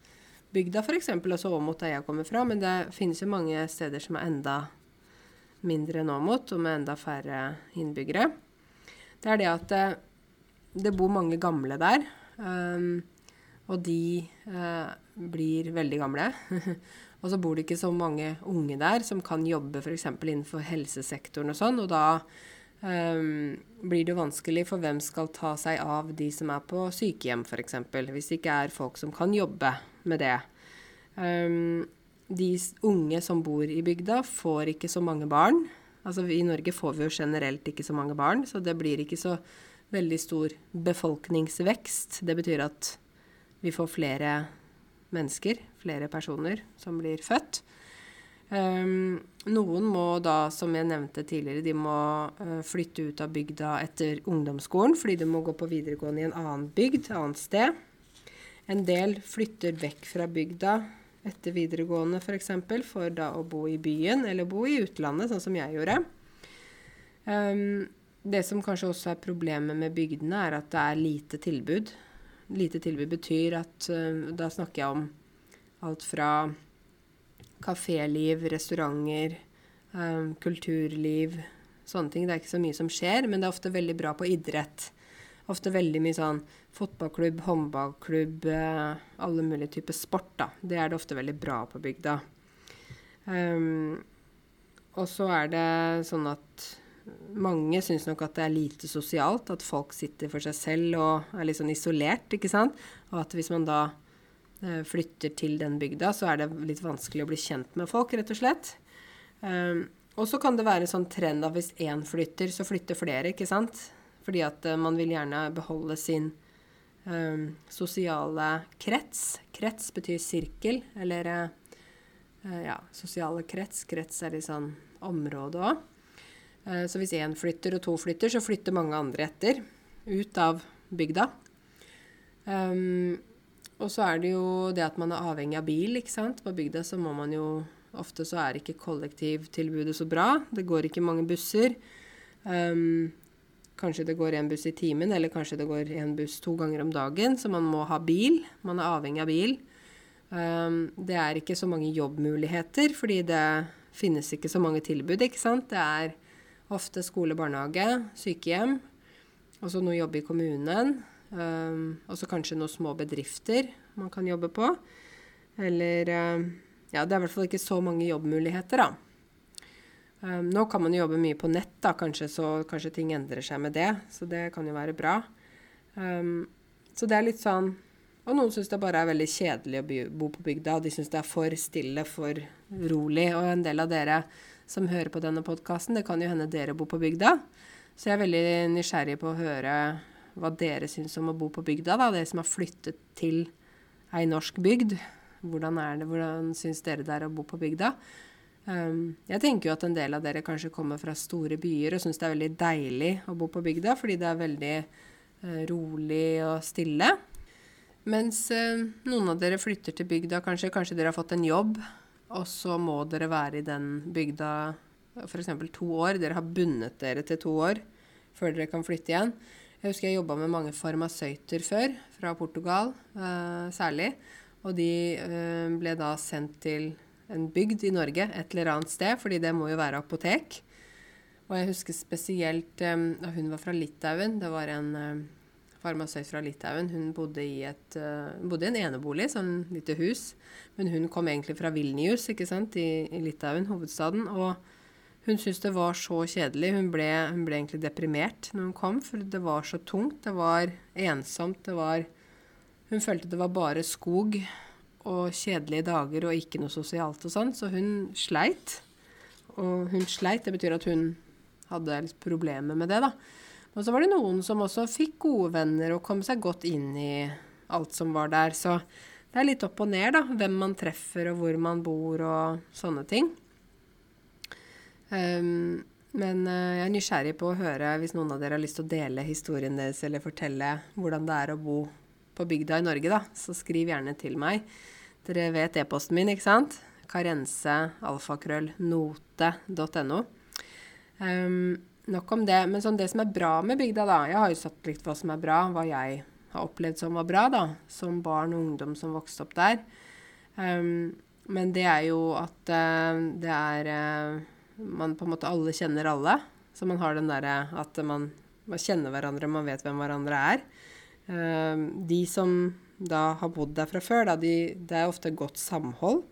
Bygda f.eks. også Åmot der jeg kommer fra, men det finnes jo mange steder som er enda mindre enn Åmot, og med enda færre innbyggere. Det er det at det, eh, det bor mange gamle der. Um, og de uh, blir veldig gamle. Og så bor det ikke så mange unge der som kan jobbe f.eks. innenfor helsesektoren og sånn. Og da um, blir det vanskelig for hvem skal ta seg av de som er på sykehjem f.eks. Hvis det ikke er folk som kan jobbe med det. Um, de unge som bor i bygda, får ikke så mange barn. Altså I Norge får vi jo generelt ikke så mange barn, så det blir ikke så veldig stor befolkningsvekst. Det betyr at vi får flere mennesker, flere personer, som blir født. Um, noen må da, som jeg nevnte tidligere, de må uh, flytte ut av bygda etter ungdomsskolen fordi de må gå på videregående i en annen bygd, et annet sted. En del flytter vekk fra bygda etter videregående f.eks. For, eksempel, for da å bo i byen eller bo i utlandet, sånn som jeg gjorde. Um, det som kanskje også er problemet med bygdene, er at det er lite tilbud. Lite tilbud betyr at uh, da snakker jeg om alt fra kaféliv, restauranter, um, kulturliv, sånne ting. Det er ikke så mye som skjer, men det er ofte veldig bra på idrett. Ofte veldig mye sånn fotballklubb, håndballklubb, uh, alle mulige typer sport, da. Det er det ofte veldig bra på bygda. Um, og så er det sånn at mange syns nok at det er lite sosialt, at folk sitter for seg selv og er litt sånn isolert, ikke sant. Og at hvis man da Eh, flytter til den bygda, så er det litt vanskelig å bli kjent med folk, rett og slett. Um, og så kan det være sånn trend at hvis én flytter, så flytter flere, ikke sant? Fordi at uh, man vil gjerne beholde sin um, sosiale krets. Krets betyr sirkel, eller uh, ja, sosiale krets. Krets er litt sånn område òg. Uh, så hvis én flytter og to flytter, så flytter mange andre etter. Ut av bygda. Um, og så er det jo det at man er avhengig av bil, ikke sant. På bygda så må man jo Ofte så er ikke kollektivtilbudet så bra. Det går ikke mange busser. Um, kanskje det går én buss i timen, eller kanskje det går én buss to ganger om dagen. Så man må ha bil. Man er avhengig av bil. Um, det er ikke så mange jobbmuligheter, fordi det finnes ikke så mange tilbud, ikke sant. Det er ofte skole, barnehage, sykehjem. Og så noe jobb i kommunen. Um, og så kanskje noen små bedrifter man kan jobbe på. Eller um, Ja, det er i hvert fall ikke så mange jobbmuligheter, da. Um, nå kan man jo jobbe mye på nett, da, kanskje, så kanskje ting endrer seg med det. Så det kan jo være bra. så det er litt sånn Og noen syns det bare er veldig kjedelig å bo på bygda. De syns det er for stille, for rolig. Og en del av dere som hører på denne podkasten, det kan jo hende dere bor på bygda. Så jeg er veldig nysgjerrig på å høre hva dere syns om å bo på bygda, da, dere som har flyttet til ei norsk bygd. Hvordan er det, hvordan syns dere det er å bo på bygda? Um, jeg tenker jo at en del av dere kanskje kommer fra store byer og syns det er veldig deilig å bo på bygda, fordi det er veldig uh, rolig og stille. Mens uh, noen av dere flytter til bygda, kanskje, kanskje dere har fått en jobb, og så må dere være i den bygda f.eks. to år. Dere har bundet dere til to år før dere kan flytte igjen. Jeg husker jeg jobba med mange farmasøyter før, fra Portugal eh, særlig. Og de eh, ble da sendt til en bygd i Norge et eller annet sted, fordi det må jo være apotek. Og jeg husker spesielt eh, hun var fra Litauen. Det var en eh, farmasøyt fra Litauen. Hun bodde i, et, uh, bodde i en enebolig, sånn lite hus. Men hun kom egentlig fra Vilnius, ikke sant, i, i Litauen, hovedstaden. Og hun syntes det var så kjedelig. Hun ble, hun ble, egentlig deprimert når hun kom, for det var så tungt. Det var ensomt. Det var Hun følte det var bare skog og kjedelige dager og ikke noe sosialt og sånn, så hun sleit. Og hun sleit, det betyr at hun hadde litt problemer med det, da. Og så var det noen som også fikk gode venner og kom seg godt inn i alt som var der. Så det er litt opp og ned, da. Hvem man treffer og hvor man bor og sånne ting. Um, men uh, jeg er nysgjerrig på å høre hvis noen av dere har lyst til å dele historien deres eller fortelle hvordan det er å bo på bygda i Norge, da. Så skriv gjerne til meg. Dere vet e-posten min, ikke sant? karensealfakrøllnote.no. Um, nok om det. Men sånn det som er bra med bygda, da Jeg har jo satt litt hva som er bra, hva jeg har opplevd som var bra, da. Som barn og ungdom som vokste opp der. Um, men det er jo at uh, det er uh, man på en måte alle kjenner alle. Så man har den derre at man, man, kjenner hverandre, man vet hvem hverandre er. Uh, de som da har bodd der fra før, da, de, det er ofte godt samhold.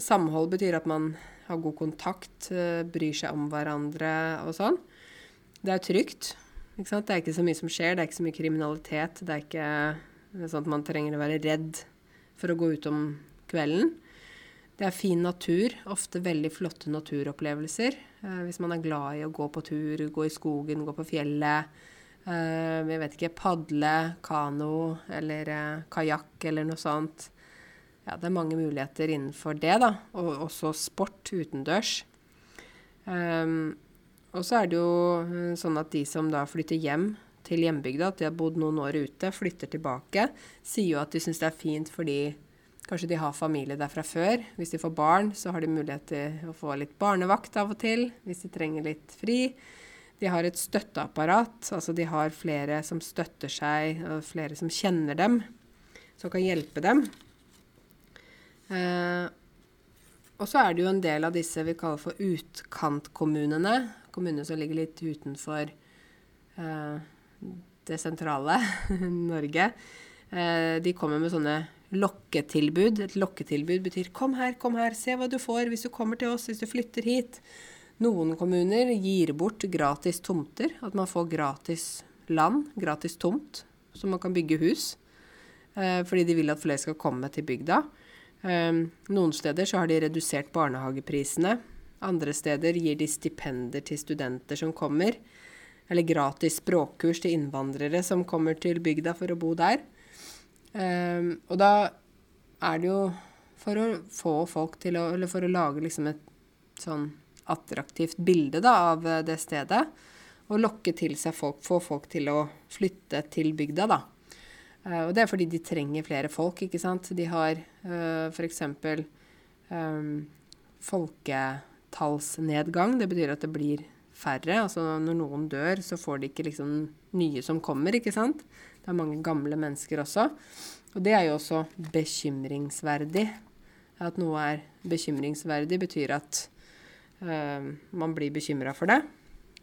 Samhold betyr at man har god kontakt, uh, bryr seg om hverandre og sånn. Det er trygt. Det er ikke så mye som skjer, det er ikke så mye kriminalitet. Det er ikke sånn at man trenger å være redd for å gå ut om kvelden. Det er fin natur, ofte veldig flotte naturopplevelser. Eh, hvis man er glad i å gå på tur, gå i skogen, gå på fjellet. Eh, jeg vet ikke Padle, kano eller eh, kajakk eller noe sånt. Ja, det er mange muligheter innenfor det, da. Og også sport utendørs. Um, og så er det jo eh, sånn at de som da flytter hjem til hjembygda, at de har bodd noen år ute, flytter tilbake, sier jo at de syns det er fint fordi Kanskje de har familie der fra før. Hvis de får barn, så har de mulighet til å få litt barnevakt av og til, hvis de trenger litt fri. De har et støtteapparat, altså de har flere som støtter seg, og flere som kjenner dem, som kan hjelpe dem. Eh, og så er det jo en del av disse vi kaller for utkantkommunene. Kommuner som ligger litt utenfor eh, det sentrale Norge. Eh, de kommer med sånne lokketilbud. Et lokketilbud betyr 'kom her, kom her, se hva du får hvis du kommer til oss, hvis du flytter hit'. Noen kommuner gir bort gratis tomter. At man får gratis land, gratis tomt, så man kan bygge hus. Eh, fordi de vil at flere skal komme til bygda. Eh, noen steder så har de redusert barnehageprisene. Andre steder gir de stipender til studenter som kommer. Eller gratis språkkurs til innvandrere som kommer til bygda for å bo der. Um, og da er det jo for å få folk til å Eller for å lage liksom et sånn attraktivt bilde da, av eh, det stedet. Og lokke til seg folk, få folk til å flytte til bygda, da. Uh, og det er fordi de trenger flere folk, ikke sant. De har uh, f.eks. Um, folketallsnedgang. Det betyr at det blir færre. Altså når noen dør, så får de ikke liksom nye som kommer, ikke sant. Det er mange gamle mennesker også. Og det er jo også bekymringsverdig. At noe er bekymringsverdig, betyr at uh, man blir bekymra for det.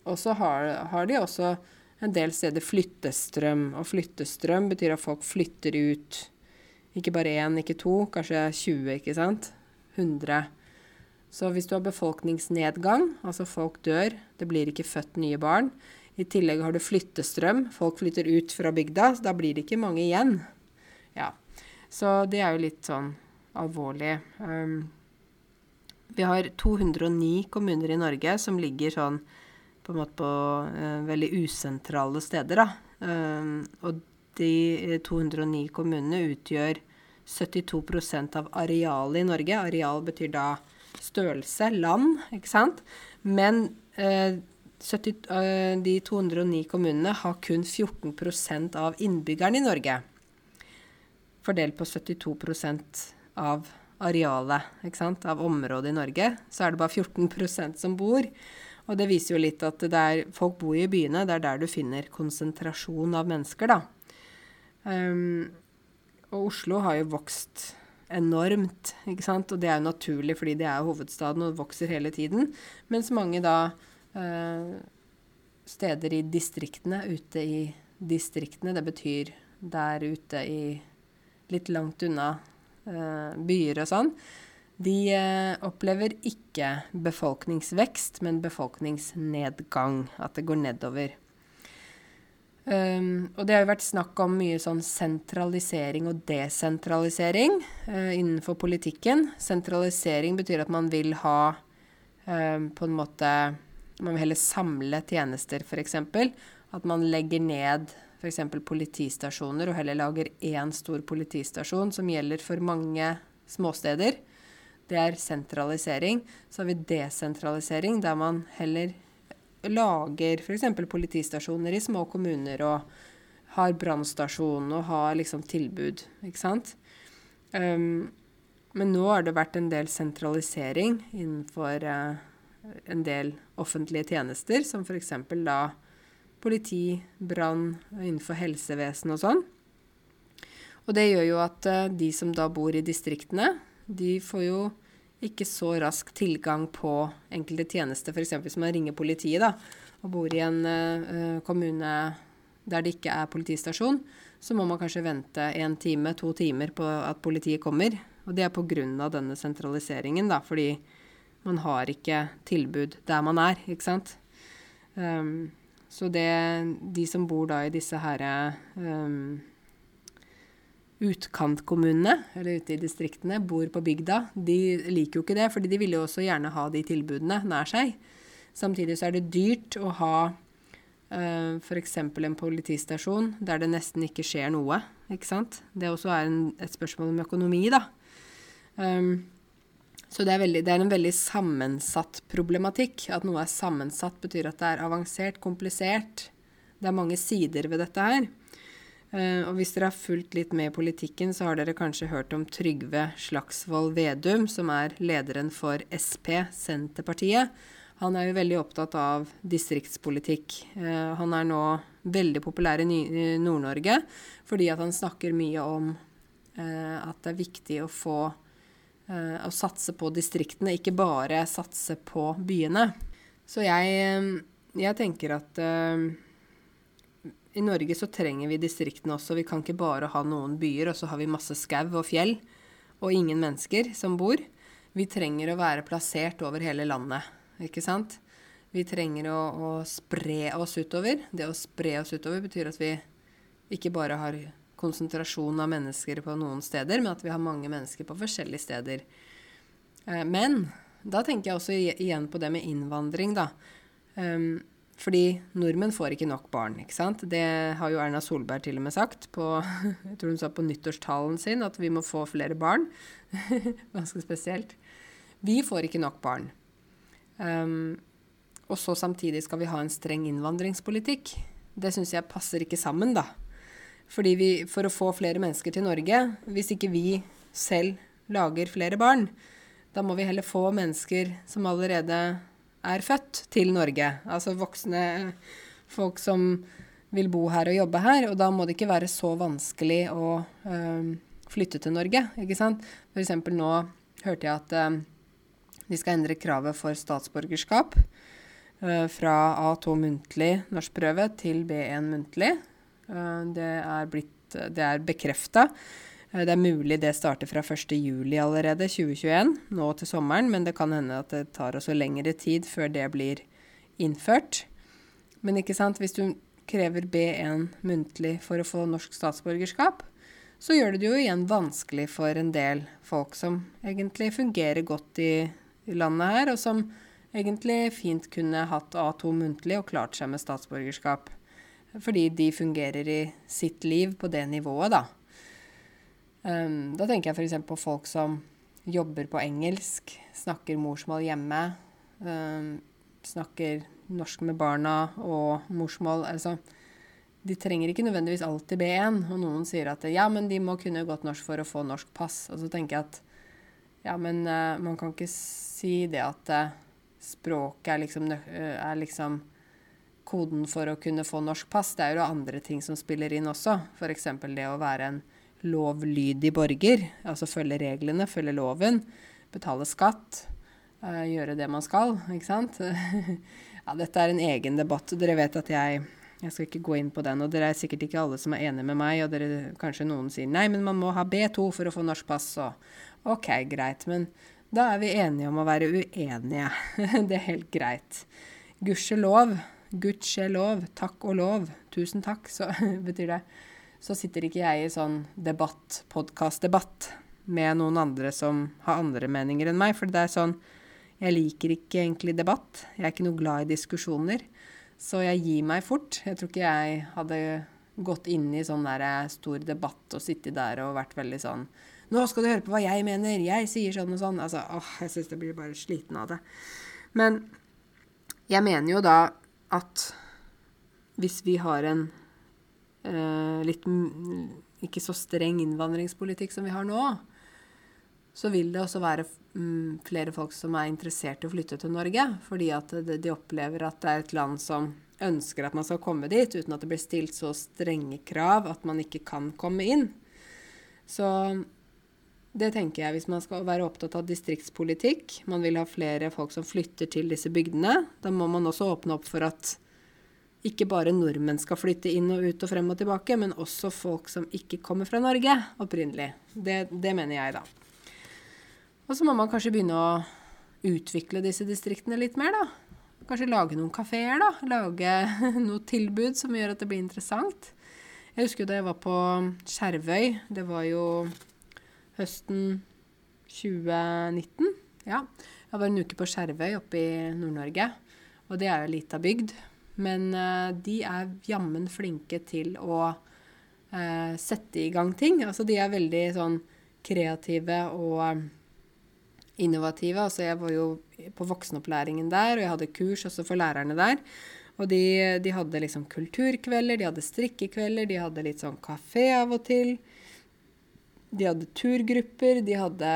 Og så har, har, de også en del steder flyttestrøm. Og flyttestrøm betyr at folk flytter ut. Ikke bare én, ikke to, kanskje 20, ikke sant. 100. Så hvis du har befolkningsnedgang, altså folk dør, det blir ikke født nye barn, i tillegg har du flyttestrøm. Folk flytter ut fra bygda, så da blir det ikke mange igjen. Ja. Så det er jo litt sånn alvorlig. Um, vi har 209 kommuner i Norge som ligger sånn på en måte på uh, veldig usentrale steder, da. Uh, og de 209 kommunene utgjør 72% av arealet i Norge. Areal betyr da størrelse, land, ikke sant. Men uh, 70, uh, de 209 kommunene har kun 14% av innbyggerne i Norge. Fordelt på 72% av arealet, ikke sant? av området i Norge, så er det bare 14% som bor. Og det viser jo litt at der folk bor i byene, det er der du finner konsentrasjon av mennesker, da. Um, og Oslo har jo vokst enormt, ikke sant. Og det er jo naturlig fordi det er hovedstaden og vokser hele tiden. Mens mange da uh, steder i distriktene, ute i distriktene. Det betyr der ute i litt langt unna uh, byer og sånn. De uh, opplever ikke befolkningsvekst, men befolkningsnedgang. At det går nedover. Um, og det har jo vært snakk om mye sånn sentralisering og desentralisering uh, innenfor politikken. Sentralisering betyr at man vil ha på en måte man vil heller samle tjenester, f.eks. At man legger ned f.eks. politistasjoner og heller lager én stor politistasjon som gjelder for mange småsteder. Det er sentralisering. Så har vi desentralisering, der man heller lager f.eks. politistasjoner i små kommuner og har brannstasjon og har liksom tilbud, ikke sant. Um, men nå har det vært en del sentralisering innenfor uh, en del offentlige tjenester, som f.eks. da politi, brann, innenfor helsevesen og sånn. Og det gjør jo at uh, de som da bor i distriktene, de får jo ikke så rask tilgang på enkelte tjenester. F.eks. hvis man ringer politiet da, og bor i en uh, kommune der det ikke er politistasjon, så må man kanskje vente en time, to timer på at politiet kommer. Og det er pga. denne sentraliseringen, da, fordi man har ikke tilbud der man er, ikke sant. Um, så det De som bor da i disse her um, utkantkommunene, eller ute i distriktene, bor på bygda, de liker jo ikke det, fordi de vil jo også gjerne ha de tilbudene nær seg. Samtidig så er det dyrt å ha uh, f.eks. en politistasjon der det nesten ikke skjer noe. ikke sant? Det også er en, et spørsmål om økonomi, da. Um, så det er, veldig, det er, en veldig sammensatt problematikk. At noe er sammensatt, betyr at det er avansert, komplisert. Det er mange sider ved dette her. Uh, og hvis dere har fulgt litt med i politikken, så har dere kanskje hørt om Trygve Slagsvold Vedum, som er lederen for SP, Senterpartiet. Han er jo veldig opptatt av distriktspolitikk. Uh, han er nå veldig populær i Nord-Norge fordi at han snakker mye om uh, at det er viktig å få å satse på distriktene, ikke bare satse på byene. Så jeg, jeg tenker at i Norge så trenger vi distriktene også. Vi kan ikke bare ha noen byer, og så har vi masse skau og fjell og ingen mennesker som bor. Vi trenger å være plassert over hele landet, ikke sant? Vi trenger å, å spre oss utover. Det å spre oss utover betyr at vi ikke bare har konsentrasjon av mennesker på noen steder, men at vi har mange mennesker på forskjellige steder. Eh, men da tenker jeg også igjen på det med innvandring, da. Um, fordi nordmenn får ikke nok barn. ikke sant? Det har jo Erna Solberg til og med sagt på, jeg tror hun sa på nyttårstalen sin, at vi må få flere barn. Ganske spesielt. Vi får ikke nok barn. Um, og så samtidig skal vi ha en streng innvandringspolitikk. Det syns jeg passer ikke sammen, da. Fordi vi, for å få flere mennesker til Norge, hvis ikke vi selv lager flere barn, da må vi heller få mennesker som allerede er født til Norge. Altså voksne folk som vil bo her og jobbe her. Og da må det ikke være så vanskelig å øh, flytte til Norge, ikke sant. F.eks. nå hørte jeg at øh, de skal endre kravet for statsborgerskap øh, fra A2 muntlig norskprøve til B1 muntlig. det er blitt er bekrefta. Eh, det er mulig det starter fra 1.7 allerede, 2021, nå til sommeren, men det kan hende at det tar også lengre tid før det blir innført. Men ikke sant, hvis du krever B1 muntlig for å få norsk statsborgerskap, så gjør det det jo igjen vanskelig for en del folk som egentlig fungerer godt i, landet her, og som egentlig fint kunne hatt A2 muntlig og klart seg med statsborgerskap. Fordi de fungerer i sitt liv på det nivået, da. Um, da tenker jeg f.eks. på folk som jobber på engelsk, snakker morsmål hjemme, um, snakker norsk med barna og morsmål. Altså, de trenger ikke nødvendigvis alltid B1. Og noen sier at ja, men de må kunne godt norsk for å få norsk pass. Og så tenker jeg at ja, men uh, man kan ikke si det at uh, språket er liksom, uh, er liksom koden for å kunne få norsk pass. Det er jo andre ting som spiller inn også. F.eks. det å være en lovlydig borger. Altså følge reglene, følge loven, betale skatt, uh, gjøre det man skal, ikke sant. ja, dette er en egen debatt. Dere vet at jeg jeg skal ikke gå inn på den, og dere er sikkert ikke alle som er enige med meg, og dere, kanskje noen sier nei, men man må ha B2 for å få norsk pass, og OK, greit. Men da er vi enige om å være uenige. det er helt greit. Gudskjelov, gudskjelov, takk og lov, tusen takk, så betyr det så sitter ikke jeg i sånn debatt, podkast-debatt, med noen andre som har andre meninger enn meg. For det er sånn Jeg liker ikke egentlig debatt. Jeg er ikke noe glad i diskusjoner. Så jeg gir meg fort. Jeg tror ikke jeg hadde gått inn i sånn der stor debatt og sittet der og vært veldig sånn Nå skal du høre på hva jeg mener. Jeg sier sånn og sånn. Altså, åh, jeg syns jeg blir bare sliten av det. Men jeg mener jo da at hvis vi har en litt ikke så streng innvandringspolitikk som vi har nå, så vil det også være flere folk som er interessert i å flytte til Norge. Fordi at de opplever at det er et land som ønsker at man skal komme dit, uten at det blir stilt så strenge krav at man ikke kan komme inn. Så det tenker jeg hvis man skal være opptatt av distriktspolitikk. Man vil ha flere folk som flytter til disse bygdene. Da må man også åpne opp for at ikke bare nordmenn skal flytte inn og ut og frem og tilbake, men også folk som ikke kommer fra Norge opprinnelig. Det, det mener jeg, da. Og så må man kanskje begynne å utvikle disse distriktene litt mer, da. Kanskje lage noen kafeer, da. Lage noe tilbud som gjør at det blir interessant. Jeg husker da jeg var på Skjervøy. Det var jo høsten 2019. Ja. Jeg var en uke på Skjervøy oppe i Nord-Norge. Og det er jo ei lita bygd. Men uh, de er jammen flinke til å uh, sette i gang ting. Altså de er veldig sånn kreative og um, innovative. Altså jeg var jo på voksenopplæringen der, og jeg hadde kurs også for lærerne der. Og de, de, hadde liksom kulturkvelder, de hadde strikkekvelder, de hadde litt sånn kafé av og til. De hadde turgrupper, de hadde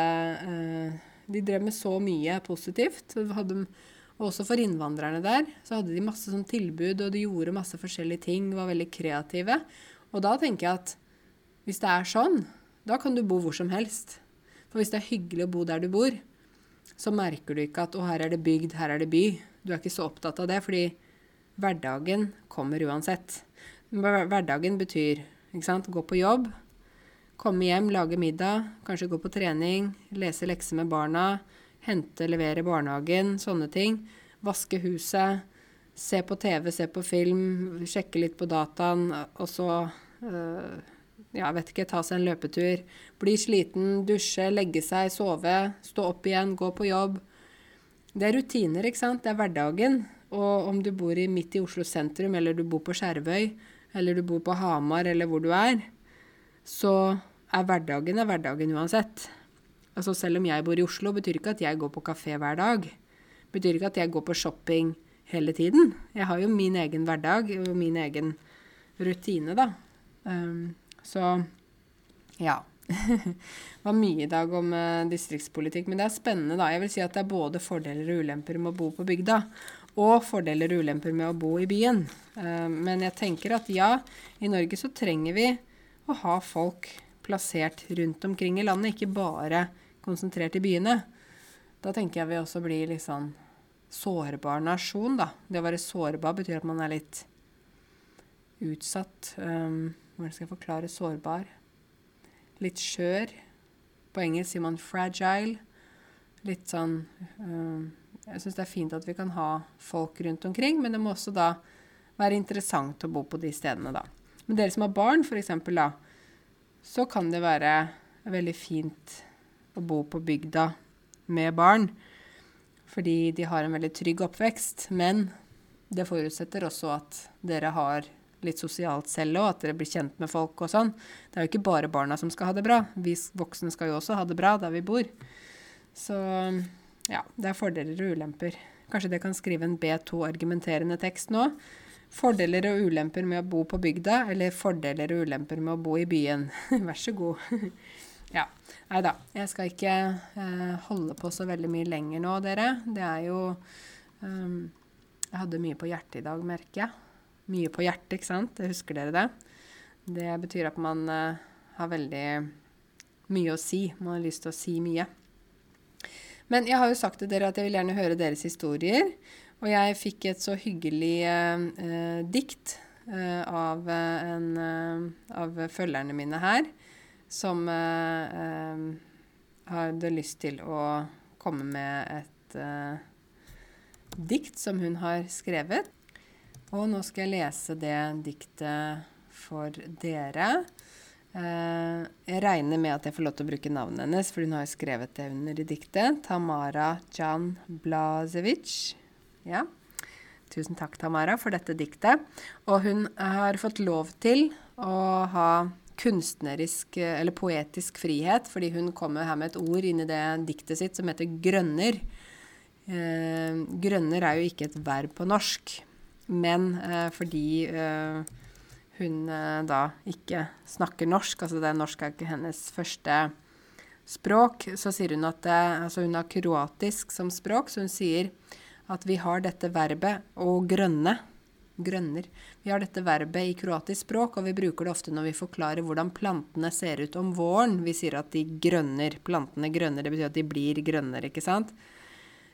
eh, De drev med så mye positivt. Hadde, også for innvandrerne der så hadde de masse sånn tilbud, og de gjorde masse forskjellige ting, var veldig kreative. Og da tenker jeg at hvis det er sånn, da kan du bo hvor som helst. For hvis det er hyggelig å bo der du bor, så merker du ikke at 'å, her er det bygd, her er det by'. Du er ikke så opptatt av det, fordi hverdagen kommer uansett. Hverdagen betyr ikke sant, gå på jobb, komme hjem, lage middag, kanskje gå på trening, lese lekser med barna, hente, levere barnehagen, sånne ting. Vaske huset, se på TV, se på film, sjekke litt på dataen, og så øh, ja, vet ikke, ta seg en løpetur. Bli sliten, dusje, legge seg, sove, stå opp igjen, gå på jobb. Det er rutiner, ikke sant. Det er hverdagen. Og om du bor i, midt i Oslo sentrum, eller du bor på Skjervøy, eller du bor på Hamar, eller hvor du er, så er hverdagen er hverdagen uansett. Altså selv om jeg bor i Oslo, betyr ikke at jeg går på kafé hver dag. Betyr ikke at jeg går på shopping hele tiden. Jeg har jo min egen hverdag og min egen rutine, da. Um, så ja. det var mye i dag om uh, distriktspolitikk. Men det er spennende, da. Jeg vil si at det er både fordeler og ulemper med å bo på bygda. Og fordeler og ulemper med å bo i byen. Uh, men jeg tenker at ja, i Norge så trenger vi å ha folk plassert rundt omkring i landet, ikke bare konsentrert i byene. Da tenker jeg vi også blir litt sånn sårbar nasjon, da. Det å være sårbar betyr at man er litt utsatt. Um, hvordan skal jeg forklare sårbar? Litt skjør. På engelsk sier man 'fragile'. Litt sånn um, Jeg syns det er fint at vi kan ha folk rundt omkring, men det må også da være interessant å bo på de stedene, da. Men dere som har barn, f.eks., da, så kan det være veldig fint å bo på bygda med barn. Fordi de har en veldig trygg oppvekst. Men det forutsetter også at dere har litt sosialt selv òg, at dere blir kjent med folk og sånn. Det er jo ikke bare barna som skal ha det bra. Vi voksne skal jo også ha det bra der vi bor. Så ja, det er fordeler og ulemper. Kanskje dere kan skrive en B2-argumenterende tekst nå. Fordeler og ulemper med å bo på bygda, eller fordeler og ulemper med å bo i byen. Vær så god. ja. Nei da, jeg skal ikke eh, holde på så veldig mye lenger nå, dere. Det er jo um, Jeg hadde mye på hjertet i dag, merker jeg mye på hjertet, ikke sant? Husker dere det? Det betyr at man uh, har veldig mye å si. Man har lyst til å si mye. Men jeg har jo sagt til dere at jeg vil gjerne høre deres historier. Og jeg fikk et så hyggelig uh, dikt uh, av, en, av følgerne mine her, som hadde lyst til å komme med et dikt som hun har skrevet. Og nå skal jeg lese det diktet for dere. Eh, jeg regner med at jeg får lov til å bruke navnet hennes, for hun har skrevet det under i diktet. Tamara Jan Blazevic. Ja. Tusen takk, Tamara, for dette diktet. Og hun har fått lov til å ha kunstnerisk eller poetisk frihet, fordi hun kommer her med et ord inn i det diktet sitt som heter grønner. Eh, grønner er jo ikke et verb på norsk. Men eh, fordi eh, hun eh, da ikke snakker norsk, altså det norsk er ikke hennes første språk, så sier hun at altså hun har kroatisk som språk, så hun sier at vi har dette verbet å grønne. Grønner. Vi har dette verbet i kroatisk språk, og vi bruker det ofte når vi forklarer hvordan plantene ser ut om våren. Vi sier at de grønner. Plantene grønner, det betyr at de blir grønnere, ikke sant?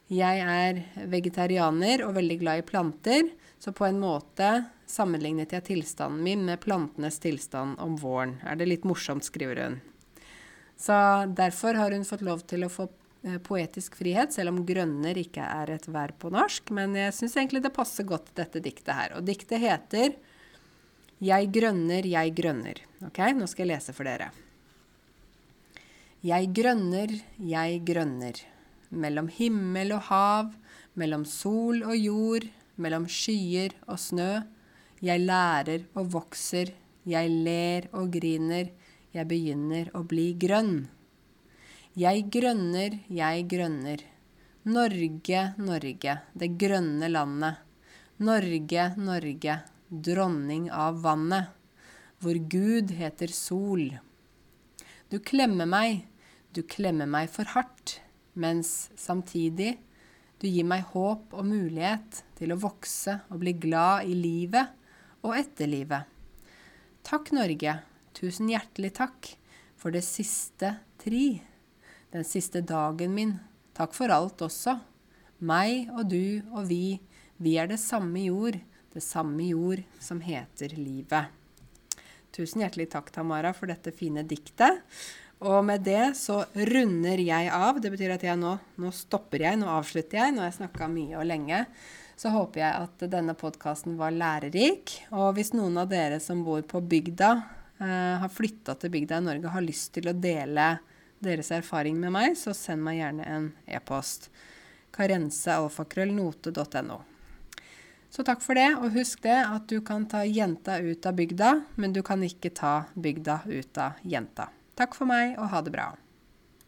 Jeg er vegetarianer og veldig glad i planter, så på en måte sammenlignet jeg tilstanden min med plantenes tilstand om våren. Er det litt morsomt, skriver hun. Så derfor har hun fått lov til å få poetisk frihet, selv om 'grønner' ikke er et verb på norsk. Men jeg syns egentlig det passer godt, dette diktet her. Og diktet heter 'Jeg grønner, jeg grønner'. Ok, nå skal jeg lese for dere. Jeg grønner, jeg grønner mellom himmel og hav, mellom sol og jord, mellom skyer og snø. Jeg lærer og vokser, jeg ler og griner, jeg begynner å bli grønn. Jeg grønner, jeg grønner. Norge, Norge, det grønne landet. Norge, Norge, dronning av vannet, hvor Gud heter sol. Du klemmer meg, du klemmer meg for hardt, mens samtidig du gir meg håp og mulighet til å vokse og bli glad i livet og etter livet. Takk, Norge, tusen hjertelig takk for det siste tri, den siste dagen min. Takk for alt også. Meg og du og vi, vi er det samme jord, det samme jord som heter livet. Tusen hjertelig takk, Tamara, for dette fine diktet. Og med det så runder jeg av. Det betyr at jeg nå, nå stopper jeg, nå avslutter jeg. Nå har jeg snakka mye og lenge. Så håper jeg at denne podkasten var lærerik. Og hvis noen av dere som bor på bygda, eh, har flytta til bygda i Norge, har lyst til å dele deres erfaring med meg, så send meg gjerne en e-post. karensealfakrøllnote.no. Så takk for det, og husk det at du kan ta jenta ut av bygda, men du kan ikke ta bygda ut av jenta. Takk for meg, og ha det bra.